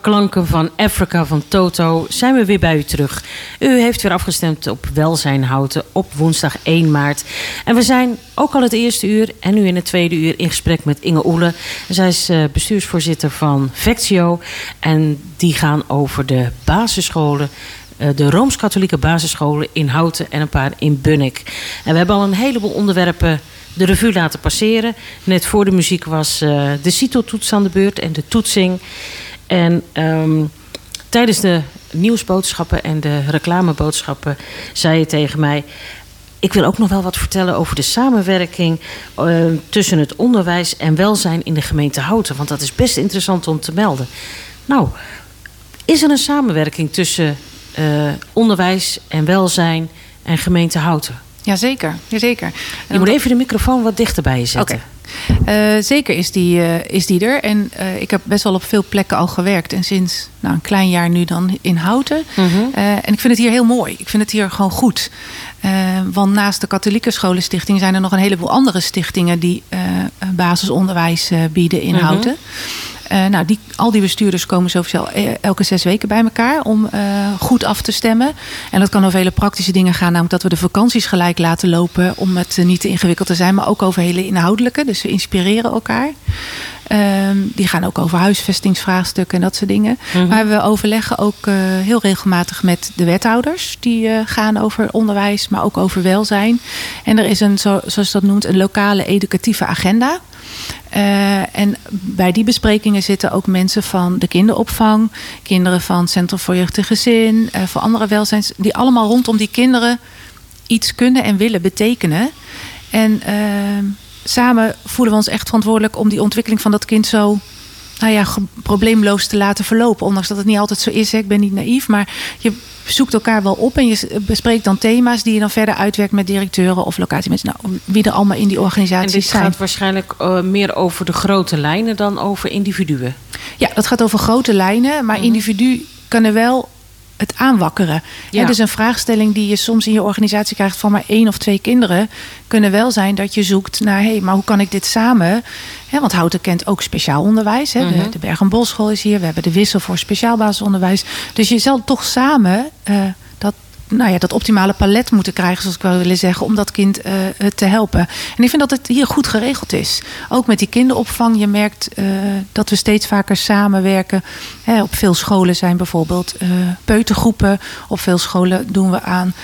klanken van Africa van Toto zijn we weer bij u terug. U heeft weer afgestemd op Welzijn Houten op woensdag 1 maart. En we zijn ook al het eerste uur en nu in het tweede uur in gesprek met Inge Oele. Zij is eh, bestuursvoorzitter van Vectio. En die gaan over de basisscholen eh, de Rooms-Katholieke basisscholen in Houten en een paar in Bunnik. En we hebben al een heleboel onderwerpen de revue laten passeren. Net voor de muziek was uh, de CITO-toets aan de beurt en de toetsing. En um, tijdens de nieuwsboodschappen en de reclameboodschappen zei je tegen mij. Ik wil ook nog wel wat vertellen over de samenwerking uh, tussen het onderwijs en welzijn in de gemeente Houten. Want dat is best interessant om te melden. Nou, is er een samenwerking tussen uh, onderwijs en welzijn en gemeente Houten? Jazeker, jazeker. Je moet even de microfoon wat dichterbij je zetten. Okay. Uh, zeker is die, uh, is die er. En uh, ik heb best wel op veel plekken al gewerkt. En sinds nou, een klein jaar nu dan in Houten. -hmm. en ik vind het hier heel mooi. Ik vind het hier gewoon goed. want naast de katholieke scholenstichting zijn er nog een heleboel andere stichtingen die basisonderwijs bieden in -hmm. Houten. Uh, nou, die, al die bestuurders komen sowieso eh, elke zes weken bij elkaar om uh, goed af te stemmen. En dat kan over hele praktische dingen gaan, namelijk dat we de vakanties gelijk laten lopen om het niet te ingewikkeld te zijn, maar ook over hele inhoudelijke. Dus we inspireren elkaar. Um, die gaan ook over huisvestingsvraagstukken en dat soort dingen. Mm -hmm. Maar we overleggen ook uh, heel regelmatig met de wethouders. Die uh, gaan over onderwijs, maar ook over welzijn. En er is een, zo, zoals dat noemt, een lokale educatieve agenda. Uh, en bij die besprekingen zitten ook mensen van de kinderopvang, kinderen van Centrum voor Jeugd en Gezin, uh, voor andere welzijns, die allemaal rondom die kinderen iets kunnen en willen betekenen. En uh, samen voelen we ons echt verantwoordelijk om die ontwikkeling van dat kind zo nou ja, probleemloos te laten verlopen. Ondanks dat het niet altijd zo is. Ik ben niet naïef, maar je zoekt elkaar wel op en je bespreekt dan thema's die je dan verder uitwerkt met directeuren of locatiemensen. Nou, wie er allemaal in die organisaties en dit zijn. gaat waarschijnlijk uh, meer over de grote lijnen dan over individuen. Ja, dat gaat over grote lijnen, maar mm -hmm. individu kunnen wel het aanwakkeren. Ja. Ja, dus een vraagstelling die je soms in je organisatie krijgt van maar één of twee kinderen, kunnen wel zijn dat je zoekt naar, hé, hey, maar hoe kan ik dit samen? Want Houten kent ook speciaal onderwijs. Hè? Mm -hmm. De, de Berg en Bosschool is hier. We hebben de wissel voor speciaal basisonderwijs. Dus je zal toch samen uh, dat nou ja, dat optimale palet moeten krijgen, zoals ik wel willen zeggen, om dat kind uh, te helpen. En ik vind dat het hier goed geregeld is. Ook met die kinderopvang. Je merkt uh, dat we steeds vaker samenwerken. Hè, op veel scholen zijn bijvoorbeeld uh, peutergroepen. Op veel scholen doen we aan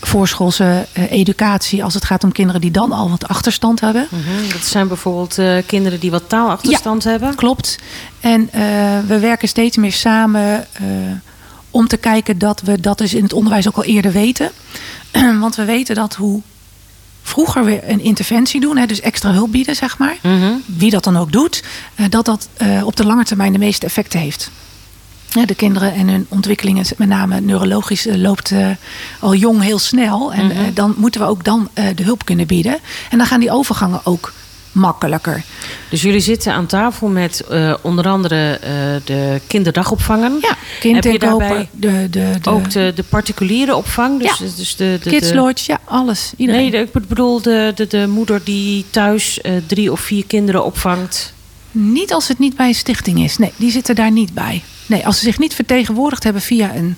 voorschoolse educatie als het gaat om kinderen die dan al wat achterstand hebben. Mm -hmm. Dat zijn bijvoorbeeld uh, kinderen die wat taalachterstand ja, hebben. Klopt. En uh, we werken steeds meer samen om te kijken dat we dat dus in het onderwijs ook al eerder weten. Want we weten dat hoe vroeger we een interventie doen, hè, dus extra hulp bieden, zeg maar, mm -hmm. wie dat dan ook doet, dat dat op de lange termijn de meeste effecten heeft. De kinderen en hun ontwikkelingen, met name neurologisch, loopt uh, al jong heel snel. En mm -hmm. uh, dan moeten we ook dan de hulp kunnen bieden. En dan gaan die overgangen ook makkelijker. Dus jullie zitten aan tafel met onder andere de kinderdagopvangen. Ja, kindinkopen. De, de, de, ook de, de particuliere opvang. Dus, ja. dus de, de, Kids Lodge, ja, alles. Iedereen. Nee, ik bedoel de, de, de moeder die thuis drie of vier kinderen opvangt. Niet als het niet bij een stichting is. Nee, die zitten daar niet bij. Nee, als ze zich niet vertegenwoordigd hebben via een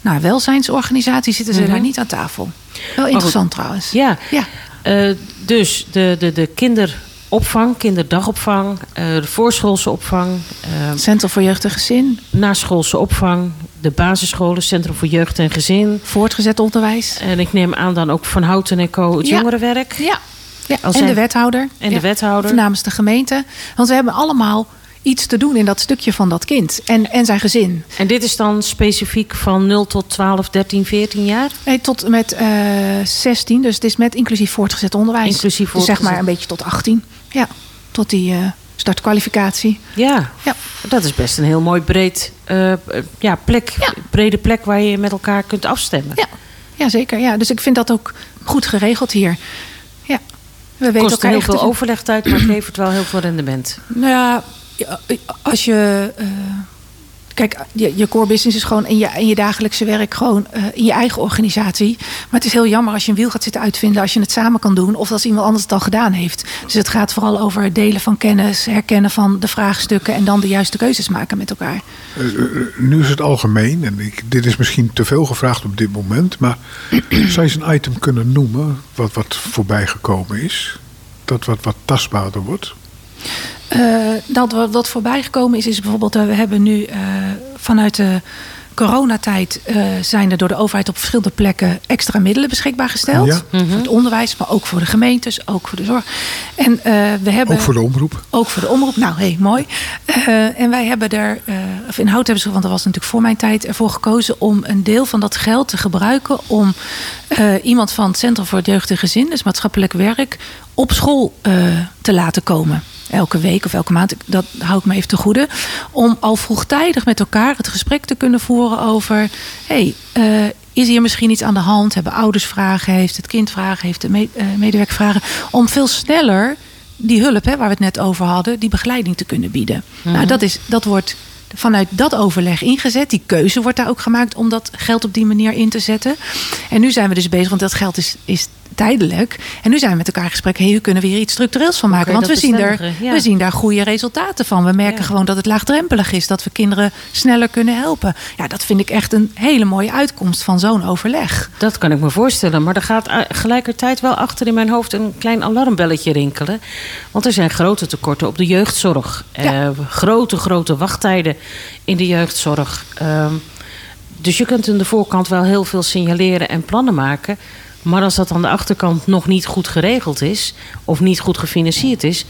nou, welzijnsorganisatie, zitten ze mm -hmm. daar niet aan tafel. Wel interessant oh, trouwens. Ja, ja. Uh, dus de, de, de kinderopvang, kinderdagopvang, uh, de voorschoolse opvang. Uh, Centrum voor Jeugd en Gezin. Naschoolse opvang, de basisscholen, Centrum voor Jeugd en Gezin. Voortgezet onderwijs. En ik neem aan dan ook Van Houten en Co. het ja. jongerenwerk. Ja, ja. en de wethouder. En ja. de wethouder. Namens de gemeente. Want we hebben allemaal iets te doen in dat stukje van dat kind en, en zijn gezin. En dit is dan specifiek van 0 tot 12, 13, 14 jaar? Nee, tot met uh, 16. Dus het is met inclusief voortgezet onderwijs. Inclusief voortgezet. Dus zeg maar een beetje tot 18. Ja, tot die uh, startkwalificatie. Ja, ja, dat is best een heel mooi breed, uh, ja, plek, ja. brede plek waar je met elkaar kunt afstemmen. Ja, ja zeker. Ja. Dus ik vind dat ook goed geregeld hier. Ja. We weten Kost heel veel overlegtijd, maar het levert wel heel veel rendement. Nou ja, als je uh, kijk, je, je core business is gewoon in je, in je dagelijkse werk, gewoon uh, in je eigen organisatie. Maar het is heel jammer als je een wiel gaat zitten uitvinden, als je het samen kan doen, of als iemand anders het al gedaan heeft. Dus het gaat vooral over het delen van kennis, herkennen van de vraagstukken en dan de juiste keuzes maken met elkaar. Uh, nu is het algemeen, en ik, dit is misschien te veel gevraagd op dit moment, maar zou je een item kunnen noemen wat, wat voorbij gekomen is? Dat wat, wat tastbaarder wordt? Uh, dat wat voorbij gekomen is, is bijvoorbeeld, uh, we hebben nu uh, vanuit de coronatijd zijn er door de overheid op verschillende plekken extra middelen beschikbaar gesteld. Ja. Voor het onderwijs, maar ook voor de gemeentes, ook voor de zorg. En we hebben. Ook voor de omroep. Ook voor de omroep. Nou, hey, mooi. en wij hebben er, of in hout hebben ze, want dat was natuurlijk voor mijn tijd, ervoor gekozen om een deel van dat geld te gebruiken om iemand van het Centrum voor het Jeugd en Gezin, dus maatschappelijk werk, op school te laten komen elke week of elke maand, dat hou ik me even te goede. Om al vroegtijdig met elkaar het gesprek te kunnen voeren over: hey, uh, is hier misschien iets aan de hand? Hebben ouders vragen? Heeft het kind vragen? Heeft de me uh, medewerker vragen? Om veel sneller die hulp, hè, waar we het net over hadden, die begeleiding te kunnen bieden. Nou, mhm. dat, is, dat wordt vanuit dat overleg ingezet. Die keuze wordt daar ook gemaakt om dat geld op die manier in te zetten. En nu zijn we dus bezig, want dat geld is, is tijdelijk. En nu zijn we met elkaar in gesprek. Hey, hoe kunnen we hier iets structureels van maken? Want we zien, er, we zien daar goede resultaten van. We merken gewoon dat het laagdrempelig is. Dat we kinderen sneller kunnen helpen. Ja, dat vind ik echt een hele mooie uitkomst van zo'n overleg. Dat kan ik me voorstellen. Maar er gaat gelijkertijd wel achter in mijn hoofd een klein alarmbelletje rinkelen. Want er zijn grote tekorten op de jeugdzorg. Eh, grote, grote wachttijden in de jeugdzorg. Uh, dus je kunt aan de voorkant wel heel veel signaleren en plannen maken. Maar als dat aan de achterkant nog niet goed geregeld is of niet goed gefinancierd is,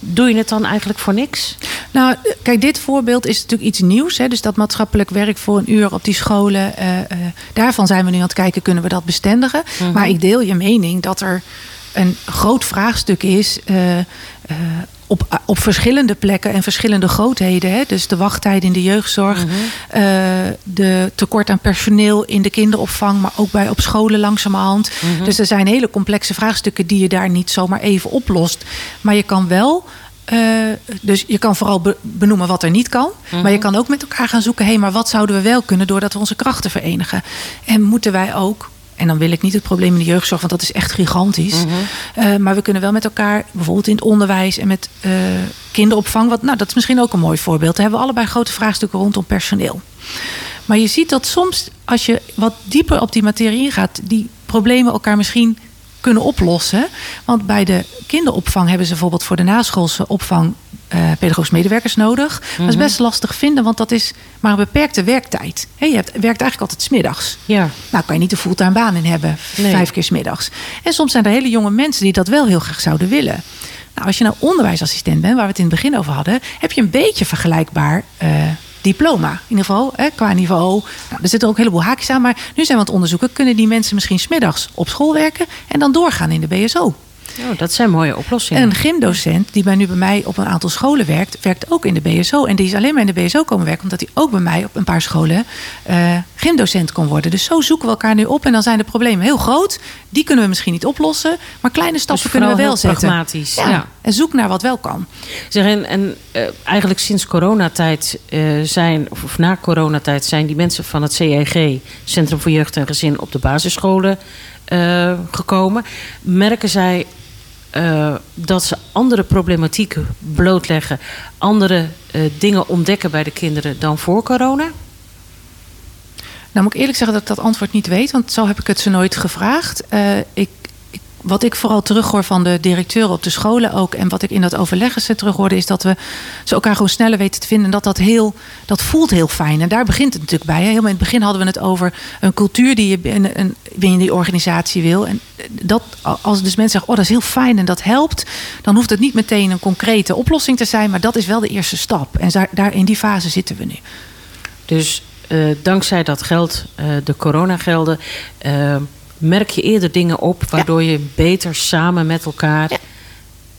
doe je het dan eigenlijk voor niks? Nou, kijk, dit voorbeeld is natuurlijk iets nieuws. Hè? Dus dat maatschappelijk werk voor een uur op die scholen. Uh, uh, daarvan zijn we nu aan het kijken, kunnen we dat bestendigen? Mhm. Maar ik deel je mening dat er een groot vraagstuk is. Uh, op, op verschillende plekken en verschillende grootheden. Hè? Dus de wachttijden in de jeugdzorg, eh, de tekort aan personeel in de kinderopvang, maar ook bij op scholen langzamerhand. Mm Dus er zijn hele complexe vraagstukken die je daar niet zomaar even oplost. Maar je kan wel. Uh, dus je kan vooral benoemen wat er niet kan. Maar je mhm. kan ook met elkaar gaan zoeken: hé, hey, maar wat zouden we wel kunnen doordat we onze krachten verenigen? En moeten wij ook en dan wil ik niet het probleem in de jeugdzorg, want dat is echt gigantisch. Mhm. Eh, maar we kunnen wel met elkaar, bijvoorbeeld in het onderwijs en met uh, kinderopvang. Wat, nou, dat is misschien ook een mooi voorbeeld. Daar hebben we allebei grote vraagstukken rondom personeel. Maar je ziet dat soms, als je wat dieper op die materie ingaat, die problemen elkaar misschien kunnen oplossen. Want bij de kinderopvang hebben ze bijvoorbeeld voor de naschoolse opvang uh, pedagogisch medewerkers nodig. Dat is mhm. best lastig vinden, want dat is maar een beperkte werktijd. Je hebt, werkt eigenlijk altijd smiddags. Ja. Nou kan je niet een fulltime baan in hebben, vijf keer smiddags. En soms zijn er hele jonge mensen die dat wel heel graag zouden willen. Nou, als je nou onderwijsassistent bent, waar we het in het begin over hadden, heb je een beetje vergelijkbaar. Uh, diploma. In ieder geval hè, qua niveau. Nou, er zitten ook een heleboel haakjes aan. Maar nu zijn we aan het onderzoeken. Kunnen die mensen misschien smiddags op school werken en dan doorgaan in de BSO? Oh, dat zijn mooie oplossingen. En een gymdocent die bij nu bij mij op een aantal scholen werkt, werkt ook in de BSO. En die is alleen maar in de BSO komen werken, omdat hij ook bij mij op een paar scholen uh, gymdocent kon worden. Dus zo zoeken we elkaar nu op. En dan zijn de problemen heel groot. Die kunnen we misschien niet oplossen. Maar kleine stappen dus kunnen we wel zetten. Pragmatisch. Ja. En zoek naar wat wel kan. Zeg, en, en uh, eigenlijk sinds coronatijd uh, zijn, of, of, na coronatijd, zijn die mensen van het CEG, Centrum voor Jeugd en Gezin, op de basisscholen gekomen. Merken zij uh, dat ze andere problematieken blootleggen, andere uh, dingen ontdekken bij de kinderen dan voor corona? Nou, moet ik eerlijk zeggen dat ik dat antwoord niet weet, want zo heb ik het ze nooit gevraagd. Uh, ik wat ik vooral terughoor van de directeuren op de scholen ook. En wat ik in dat overleggen terughoorde, is dat we ze elkaar gewoon sneller weten te vinden. En dat dat heel, dat voelt heel fijn. En daar begint het natuurlijk bij. Helemaal in het begin hadden we het over een cultuur die je binnen, binnen die organisatie wil. En dat, als dus mensen zeggen, oh dat is heel fijn en dat helpt. Dan hoeft het niet meteen een concrete oplossing te zijn. Maar dat is wel de eerste stap. En daar, daar in die fase zitten we nu. Dus uh, dankzij dat geld, uh, de coronagelden. Merk je eerder dingen op waardoor je beter samen met elkaar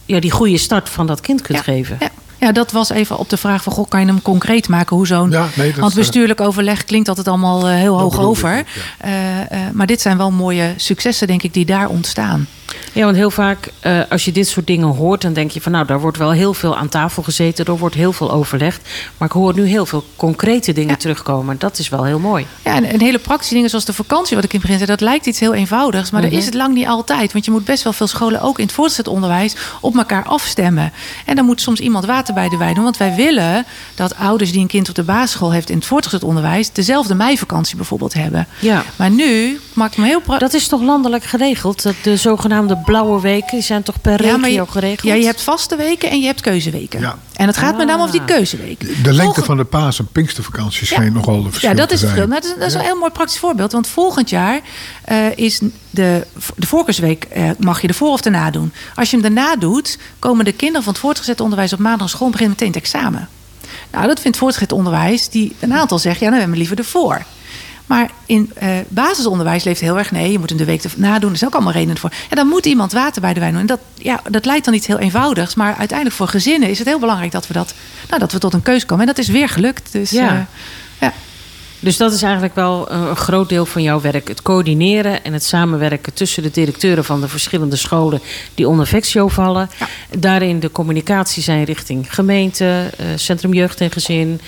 ja. die goede start van dat kind kunt geven. Ja, dat was even op de vraag van, goh, kan je hem concreet maken? Hoe zo'n, ja, nee, want bestuurlijk overleg klinkt altijd allemaal uh, heel hoog over. Uh, uh, maar dit zijn wel mooie successen, denk ik, die daar ontstaan. Ja, want heel vaak uh, als je dit soort dingen hoort, dan denk je van nou, daar wordt wel heel veel aan tafel gezeten, er wordt heel veel overlegd. Maar ik hoor nu heel veel concrete dingen terugkomen. Dat is wel heel mooi. Ja, en, hele praktische dingen zoals de vakantie, wat ik in het begin zei, dat lijkt iets heel eenvoudigs. Maar mm dat is het lang niet altijd. Want je moet best wel veel scholen, ook in het voortgezet onderwijs, op elkaar afstemmen. En dan moet soms iemand water bij de wijn doen. Want wij willen dat ouders die een kind op de basisschool heeft in het voortgezet onderwijs, dezelfde meivakantie bijvoorbeeld hebben. Ja. Maar nu maakt me heel. Dat is toch landelijk geregeld? Dat de zogenaamde blauwe weken die zijn toch per regio ja, geregeld? Ja, je hebt vaste weken en je hebt keuzeweken. Ja. En het gaat met name over die ah. keuzeweken. De lengte van de paas- en pinkstervakanties ja. zijn nogal de verschil Ja, dat is het verschil. Nou, dat, is, dat is een heel mooi praktisch voorbeeld. Want volgend jaar uh, is de, de voorkeursweek uh, mag je ervoor of erna doen. Als je hem daarna doet, komen de kinderen van het voortgezet onderwijs op maandag school beginnen meteen het examen. Nou, dat vindt voortgezet onderwijs die een aantal zegt, ja, dan hebben we liever ervoor. Maar in uh, basisonderwijs leeft heel erg nee, je moet hem de week nadoen. Er is ook allemaal redenen voor. En dan moet iemand water bij de wijn doen. En dat, ja, dat leidt dan iets heel eenvoudigs. Maar uiteindelijk voor gezinnen is het heel belangrijk dat we, dat, nou, dat we tot een keus komen. En dat is weer gelukt. Dus, ja. Uh, ja. Dus dat is eigenlijk wel een groot deel van jouw werk. Het coördineren en het samenwerken tussen de directeuren van de verschillende scholen die onder Vexio vallen. Daarin de communicatie zijn richting gemeente, uh, Centrum Jeugd en Gezin.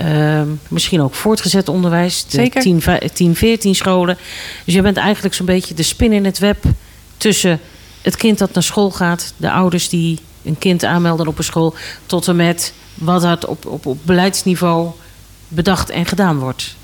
Uh, misschien ook voortgezet onderwijs. De Zeker. 10, 10, 14 scholen. Dus je bent eigenlijk zo'n beetje de spin in het web tussen het kind dat naar school gaat, de ouders die een kind aanmelden op een school, tot en met wat dat op, op, op beleidsniveau bedacht en gedaan wordt?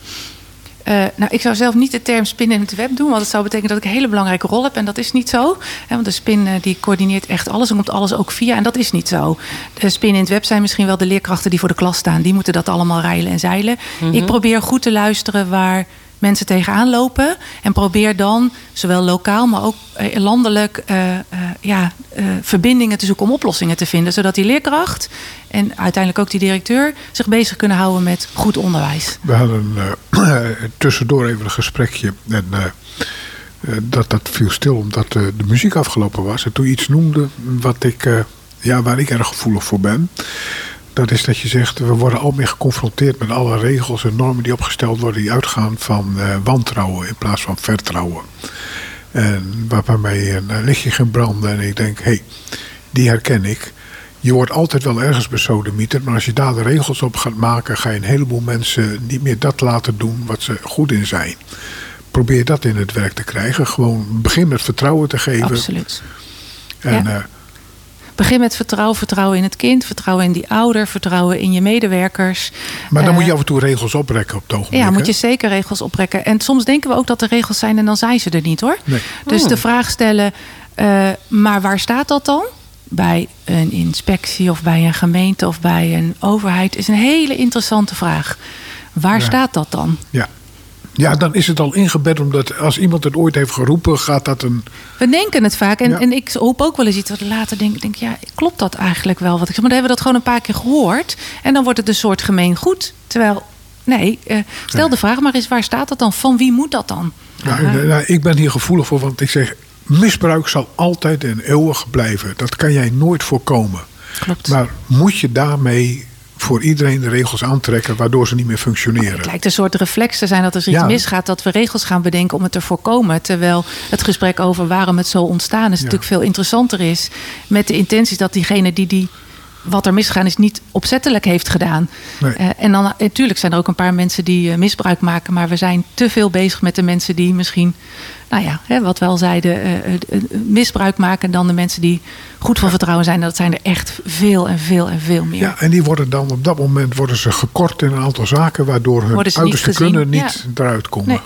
Uh, nou, ik zou zelf niet de term spin in het web doen, want dat zou betekenen dat ik een hele belangrijke rol heb. En dat is niet zo. want de spin uh, die coördineert echt alles en komt alles ook via. En dat is niet zo. De spin in het web zijn misschien wel de leerkrachten die voor de klas staan. Die moeten dat allemaal rijlen en zeilen. Mm -hmm. Ik probeer goed te luisteren waar mensen tegenaan lopen. En probeer dan, zowel lokaal, maar ook eh, landelijk, uh, uh, ja, verbindingen te zoeken om oplossingen te vinden. Zodat die leerkracht en uiteindelijk ook die directeur zich bezig kunnen houden met goed onderwijs. We hadden tussendoor even een gesprekje. En dat, dat viel stil omdat de muziek afgelopen was. En toen iets noemde wat ik, ja, waar ik erg gevoelig voor ben. Dat is dat je zegt, we worden al meer geconfronteerd met alle regels en normen die opgesteld worden die uitgaan van uh, wantrouwen in plaats van vertrouwen. En waarbij een lichtje ging branden en ik denk, hé, hey, die herken ik. Je wordt altijd wel ergens besodemieter, maar als je daar de regels op gaat maken, ga je een heleboel mensen niet meer dat laten doen wat ze goed in zijn. Probeer dat in het werk te krijgen. Gewoon begin met vertrouwen te geven. Absoluut. En ja. uh, Begin met vertrouwen. Vertrouwen in het kind, vertrouwen in die ouder, vertrouwen in je medewerkers. Maar dan moet je eh, af en toe regels oprekken op het ogenblik. Ja, moet je zeker regels oprekken. En soms denken we ook dat er regels zijn en dan zijn ze er niet hoor. Nee. Dus oh. de vraag stellen, uh, maar waar staat dat dan? Bij een inspectie of bij een gemeente of bij een overheid is een hele interessante vraag. Waar staat dat dan? Ja. Ja, dan is het al ingebed, omdat als iemand het ooit heeft geroepen, gaat dat een. We denken het vaak. En, en ik hoop ook wel eens iets wat later denk, denk ja, klopt dat eigenlijk wel? Wat ik zeg, maar dan hebben we dat gewoon een paar keer gehoord. En dan wordt het een soort gemeen goed. Terwijl, nee, uh, stel de vraag maar eens, waar staat dat dan? Van wie moet dat dan? Nou, nou, ik ben hier gevoelig voor, want ik zeg, misbruik zal altijd en eeuwig blijven. Dat kan jij nooit voorkomen. Klopt. Maar moet je daarmee voor iedereen de regels aantrekken waardoor ze niet meer functioneren. Het lijkt een soort reflex te zijn dat er iets misgaat, dat we regels gaan bedenken om het te voorkomen. Terwijl het gesprek over waarom het zo ontstaan is natuurlijk veel interessanter is. Met de intenties dat diegene die die wat er misgaan is niet opzettelijk heeft gedaan. Nee. Uh, en dan natuurlijk zijn er ook een paar mensen die uh, misbruik maken, maar we zijn te veel bezig met de mensen die misschien, nou ja, hè, wat wel zeiden, uh, misbruik maken dan de mensen die goed van vertrouwen zijn. Dat zijn er echt veel en veel en veel meer. Ja, en die worden dan op dat moment worden ze gekort in een aantal zaken, waardoor hun uiterste kunnen niet eruit komen. Nee.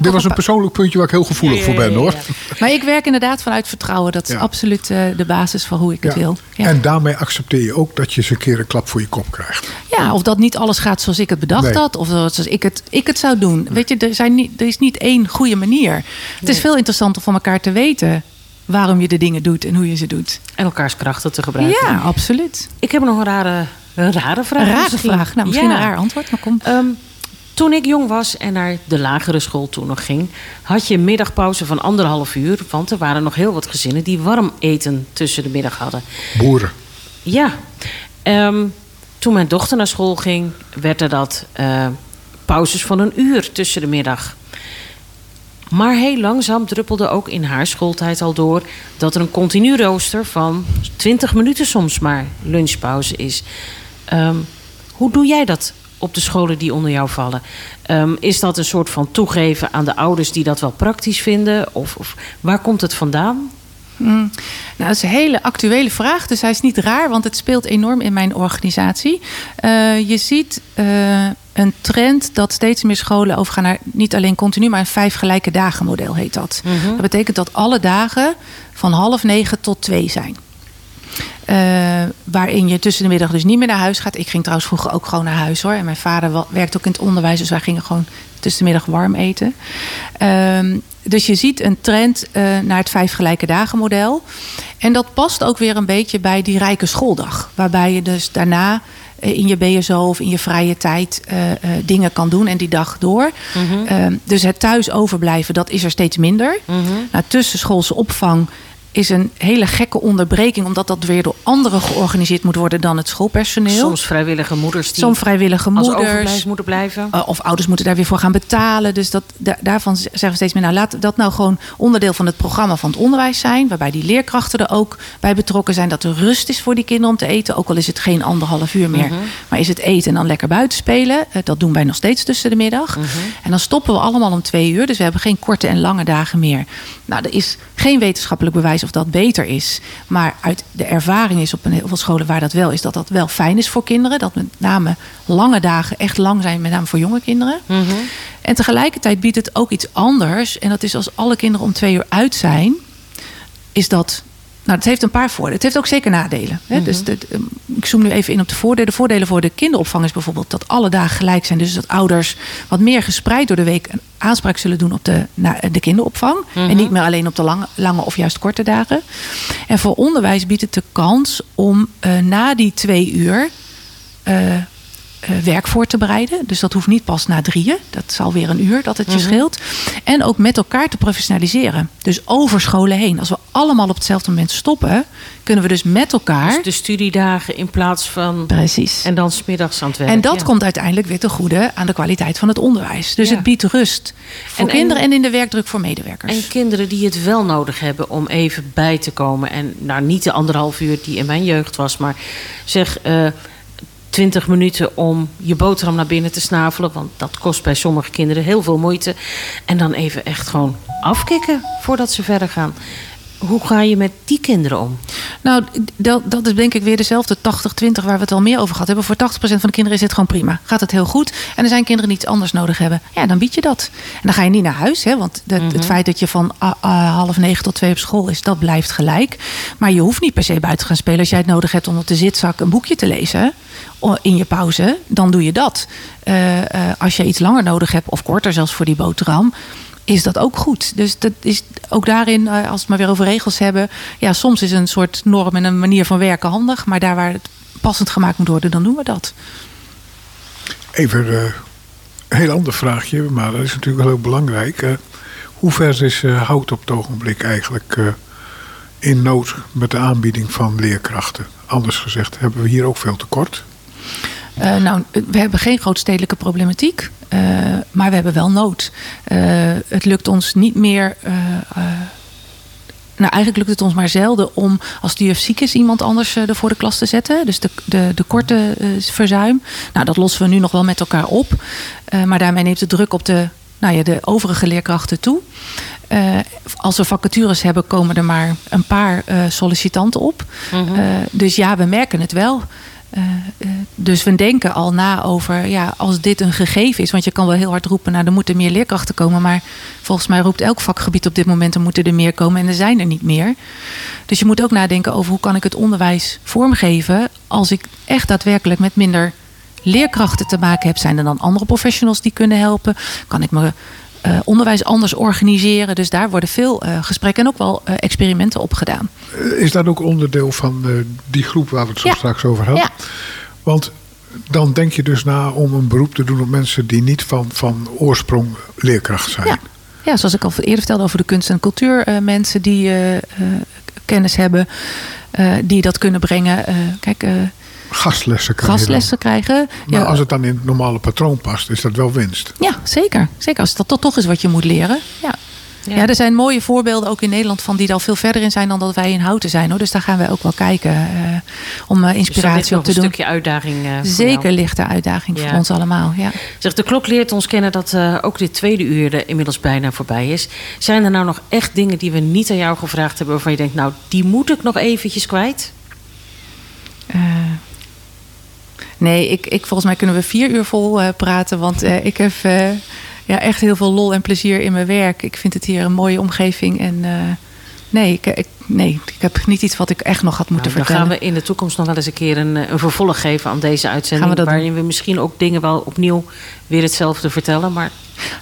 Dit was een persoonlijk puntje waar ik heel gevoelig voor ben hoor. Maar ik werk inderdaad vanuit vertrouwen. Dat is absoluut uh, de basis van hoe ik het wil. En daarmee accepteer je ook dat je eens een keer een klap voor je kop krijgt. Ja, of dat niet alles gaat zoals ik het bedacht had. Of zoals ik het, ik het zou doen. Weet je, er, zijn niet, er is niet één goede manier. Het is veel interessanter van elkaar te weten waarom je de dingen doet en hoe je ze doet. En elkaars krachten te gebruiken. Ja, absoluut. Ik heb nog een rare, een rare vraag. Een rare vraag. Nou, misschien een raar antwoord, maar kom. Um, toen ik jong was en naar de lagere school toen nog ging, had je een middagpauze van anderhalf uur. Want er waren nog heel wat gezinnen die warm eten tussen de middag hadden. Boeren. Ja. Um, toen mijn dochter naar school ging, werden dat uh, pauzes van een uur tussen de middag. Maar heel langzaam druppelde ook in haar schooltijd al door dat er een continu rooster van 20 minuten soms maar lunchpauze is. Ehm, hoe doe jij dat op de scholen die onder jou vallen? Ehm, is dat een soort van toegeven aan de ouders die dat wel praktisch vinden? Of, of waar komt het vandaan? Mm. Nou, dat is een hele actuele vraag. Dus hij is niet raar, want het speelt enorm in mijn organisatie. Uh, je ziet uh, een trend dat steeds meer scholen overgaan naar niet alleen continu, maar een vijf gelijke dagen model heet dat. Mm -hmm. Dat betekent dat alle dagen van half negen tot twee zijn. Uh, waarin je tussen de middag dus niet meer naar huis gaat. Ik ging trouwens vroeger ook gewoon naar huis hoor. En mijn vader werkt ook in het onderwijs, dus wij gingen gewoon tussen de middag warm eten. Uh, dus je ziet een trend uh, naar het vijf gelijke dagen model. En dat past ook weer een beetje bij die rijke schooldag. Waarbij je dus daarna uh, in je BSO of in je vrije tijd uh, dingen kan doen en die dag door. Mm -hmm. dus het thuis overblijven, dat is er steeds minder. Mm -hmm. nou, tussenschoolse opvang is een hele gekke onderbreking, omdat dat weer door anderen georganiseerd moet worden dan het schoolpersoneel. Soms vrijwillige moeders die Soms vrijwillige moeders als moeten blijven. Uh, of ouders moeten daar weer voor gaan betalen. Dus dat, da daarvan zeggen we steeds meer, nou laat dat nou gewoon onderdeel van het programma van het onderwijs zijn, waarbij die leerkrachten er ook bij betrokken zijn, dat er rust is voor die kinderen om te eten, ook al is het geen anderhalf uur meer, -hmm. maar is het eten en dan lekker buiten spelen. Uh, dat doen wij nog steeds tussen de middag. -hmm. En dan stoppen we allemaal om twee uur, dus we hebben geen korte en lange dagen meer. Nou, er is geen wetenschappelijk bewijs of dat beter is. Maar uit de ervaring is op een heel veel scholen waar dat wel is, dat dat wel fijn is voor kinderen. Dat met name lange dagen echt lang zijn, met name voor jonge kinderen. Mm -hmm. En tegelijkertijd biedt het ook iets anders. En dat is als alle kinderen om twee uur uit zijn, is dat nou, het heeft een paar voordelen. Het heeft ook zeker nadelen. Hè? Mm -hmm. Dus de, ik zoom nu even in op de voordelen. De voordelen voor de kinderopvang is bijvoorbeeld dat alle dagen gelijk zijn. Dus dat ouders wat meer gespreid door de week een aanspraak zullen doen op de, na, de kinderopvang. Mm -hmm. En niet meer alleen op de lange, lange of juist korte dagen. En voor onderwijs biedt het de kans om uh, na die twee uur. Uh, werk voor te bereiden. Dus dat hoeft niet pas na drieën. Dat zal weer een uur dat het je -hmm. scheelt. En ook met elkaar te professionaliseren. Dus over scholen heen. Als we allemaal op hetzelfde moment stoppen, kunnen we dus met elkaar. Dus de studiedagen in plaats van. Precies. En dan smiddags aan het werk. En dat ja. komt uiteindelijk weer te goede aan de kwaliteit van het onderwijs. Dus ja. het biedt rust voor en, kinderen en, en in de werkdruk voor medewerkers. En kinderen die het wel nodig hebben om even bij te komen. En nou, niet de anderhalf uur die in mijn jeugd was, maar zeg. Uh, 20 minuten om je boterham naar binnen te snavelen. Want dat kost bij sommige kinderen heel veel moeite. En dan even echt gewoon afkicken voordat ze verder gaan. Hoe ga je met die kinderen om? Nou, dat, dat is denk ik weer dezelfde 80-20 waar we het al meer over gehad hebben. Voor 80% van de kinderen is het gewoon prima. Gaat het heel goed. En er zijn kinderen die iets anders nodig hebben. Ja, dan bied je dat. En dan ga je niet naar huis. Hè, want mm -hmm. het feit dat je van uh, uh, half negen tot twee op school is, dat blijft gelijk. Maar je hoeft niet per se buiten te gaan spelen als jij het nodig hebt om op de zitzak een boekje te lezen in je pauze, dan doe je dat. Uh, uh, als je iets langer nodig hebt, of korter zelfs voor die boterham, is dat ook goed. Dus dat is ook daarin, uh, als we het maar weer over regels hebben. Ja, soms is een soort norm en een manier van werken handig. Maar daar waar het passend gemaakt moet worden, dan doen we dat. Even uh, een heel ander vraagje, maar dat is natuurlijk wel heel belangrijk. Uh, hoe ver is hout op het ogenblik eigenlijk in nood met de aanbieding van leerkrachten? Anders gezegd, hebben we hier ook veel tekort? Uh, nou, we hebben geen grootstedelijke problematiek, uh, maar we hebben wel nood. Uh, het lukt ons niet meer. nou, eigenlijk lukt het ons maar zelden om als de juf ziek is iemand anders er voor de klas te zetten. Dus de, de, de korte verzuim. Nou, dat lossen we nu nog wel met elkaar op. maar daarmee neemt de druk op de, nou ja, de overige leerkrachten toe. Uh, als we vacatures hebben, komen er maar een paar uh, sollicitanten op. Uh, dus ja, we merken het wel. Dus we denken al na over, ja, als dit een gegeven is. Want je kan wel heel hard roepen, nou, er moeten meer leerkrachten komen. Maar volgens mij roept elk vakgebied op dit moment, er moeten er meer komen. En er zijn er niet meer. Dus je moet ook nadenken over hoe kan ik het onderwijs vormgeven. Als ik echt daadwerkelijk met minder leerkrachten te maken heb. Zijn er dan andere professionals die kunnen helpen? Kan ik me uh, onderwijs anders organiseren. Dus daar worden veel uh, gesprekken en ook wel uh, experimenten op gedaan. Is dat ook onderdeel van die groep waar we het zo ja. straks over hadden? Ja. Want dan denk je dus na om een beroep te doen op mensen die niet van, van oorsprong leerkracht zijn. Ja. ja, zoals ik al eerder vertelde over de kunst- en cultuurmensen die kennis hebben, die dat kunnen brengen. kijk gastlessen krijgen. Gastlessen krijgen. Maar ja. als het dan in het normale patroon past, is dat wel winst. Ja, zeker. Zeker als dat toch is wat je moet leren. Ja. Ja. er zijn mooie voorbeelden ook in Nederland van die er al veel verder in zijn dan dat wij in Houten zijn. Hoor. Dus daar gaan wij ook wel kijken uh, om uh, inspiratie op te doen. Een stukje uitdaging. Uh, Zeker ligt er uitdaging voor ons allemaal. Ja. Zeg, de klok leert ons kennen dat ook dit tweede uur er inmiddels bijna voorbij is. Zijn er nou nog echt dingen die we niet aan jou gevraagd hebben waarvan je denkt, nou die moet ik nog eventjes kwijt? Nee, ik, ik, volgens mij kunnen we vier uur vol praten. Want ik heb ja, echt heel veel lol en plezier in mijn werk. Ik vind het hier een mooie omgeving. En nee, ik, ik, nee, ik heb niet iets wat ik echt nog had moeten nou, vertellen. Dan gaan we in de toekomst nog wel eens een keer een, een vervolg geven aan deze uitzending. We waarin we misschien ook dingen wel opnieuw weer hetzelfde vertellen. Maar...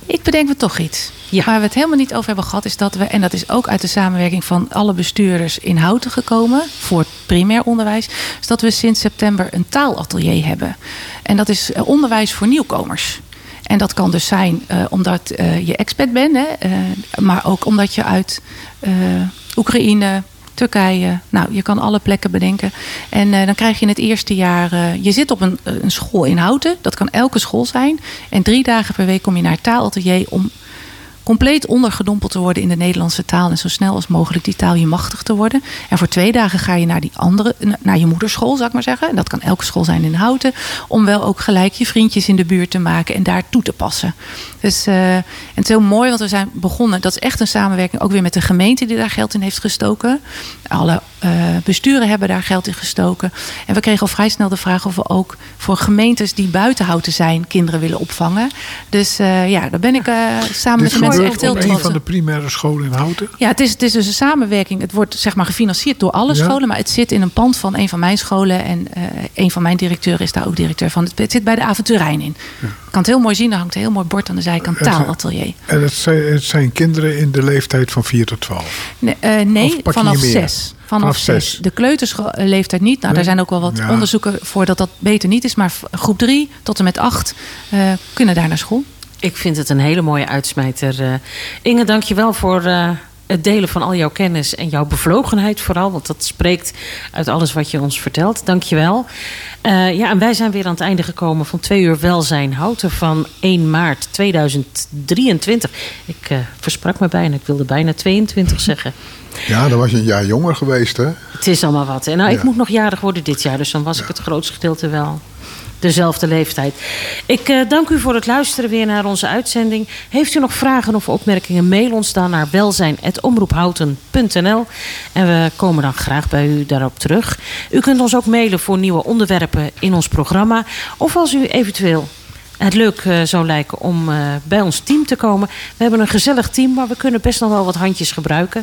Ik bedenk me toch iets. Ja. Waar we het helemaal niet over hebben gehad, is dat we, en dat is ook uit de samenwerking van alle bestuurders in Houten gekomen voor primair onderwijs, is dat we sinds september een taalatelier hebben. En dat is eh, onderwijs voor nieuwkomers. En dat kan dus zijn uh, omdat uh, je expat bent, hè, uh, maar ook omdat je uit Oekraïne, Turkije, nou, je kan alle plekken bedenken. En dan krijg je in het eerste jaar, je zit op een, een school in Houten, dat kan elke school zijn. En drie dagen per week kom je naar het taalatelier om compleet ondergedompeld te worden in de Nederlandse taal en zo snel als mogelijk die taal je machtig te worden. En voor twee dagen ga je naar die andere, naar je moederschool, zou ik maar zeggen. En dat kan elke school zijn in Houten, om wel ook gelijk je vriendjes in de buurt te maken en daar toe te passen. Dus uh, en het is heel mooi, want we zijn begonnen. Dat is echt een samenwerking, ook weer met de gemeente die daar geld in heeft gestoken. Alle besturen hebben daar geld in gestoken. En we kregen al vrij snel de vraag of we ook voor gemeentes die buiten Houten zijn kinderen willen opvangen. Dus uh, ja, daar ben ik samen met de mensen echt heel trots. een van de primaire scholen in Houten? Ja, het is, het is dus een samenwerking. Het wordt zeg maar gefinancierd door alle scholen, maar het zit in een pand van een van mijn scholen. En een van mijn directeuren is daar ook directeur van. Het, zit bij de avonturijn in. Ja. Je kan het heel mooi zien, er hangt een heel mooi bord aan de zijkant taalatelier. En het zijn, het zijn kinderen in de leeftijd van 4 tot 12? Nee, uh, nee vanaf 6. Vanaf 6. De kleutersleeftijd niet. Nou, nee. Daar zijn ook wel wat ja. onderzoeken voor dat dat beter niet is. Maar groep 3 tot en met 8 uh, kunnen daar naar school. Ik vind het een hele mooie uitsmijter. Uh, Inge, dank je wel voor uh, het delen van al jouw kennis en jouw bevlogenheid vooral. Want dat spreekt uit alles wat je ons vertelt. Dank je wel. Uh, ja, en wij zijn weer aan het einde gekomen van twee uur welzijn houten van 1 maart 2023. Ik uh, versprak me bijna, ik wilde bijna 22 zeggen. Ja, dan was je een jaar jonger geweest, hè? Het is allemaal wat. En nou, ja. ik moet nog jarig worden dit jaar, dus dan was ja. ik het grootste gedeelte wel dezelfde leeftijd. Ik uh, dank u voor het luisteren weer naar onze uitzending. Heeft u nog vragen of opmerkingen, mail ons dan naar welzijn.omroephouten.nl en we komen dan graag bij u daarop terug. U kunt ons ook mailen voor nieuwe onderwerpen in ons programma of als u eventueel het leuk uh, zou lijken om uh, bij ons team te komen. We hebben een gezellig team, maar we kunnen best nog wel wat handjes gebruiken.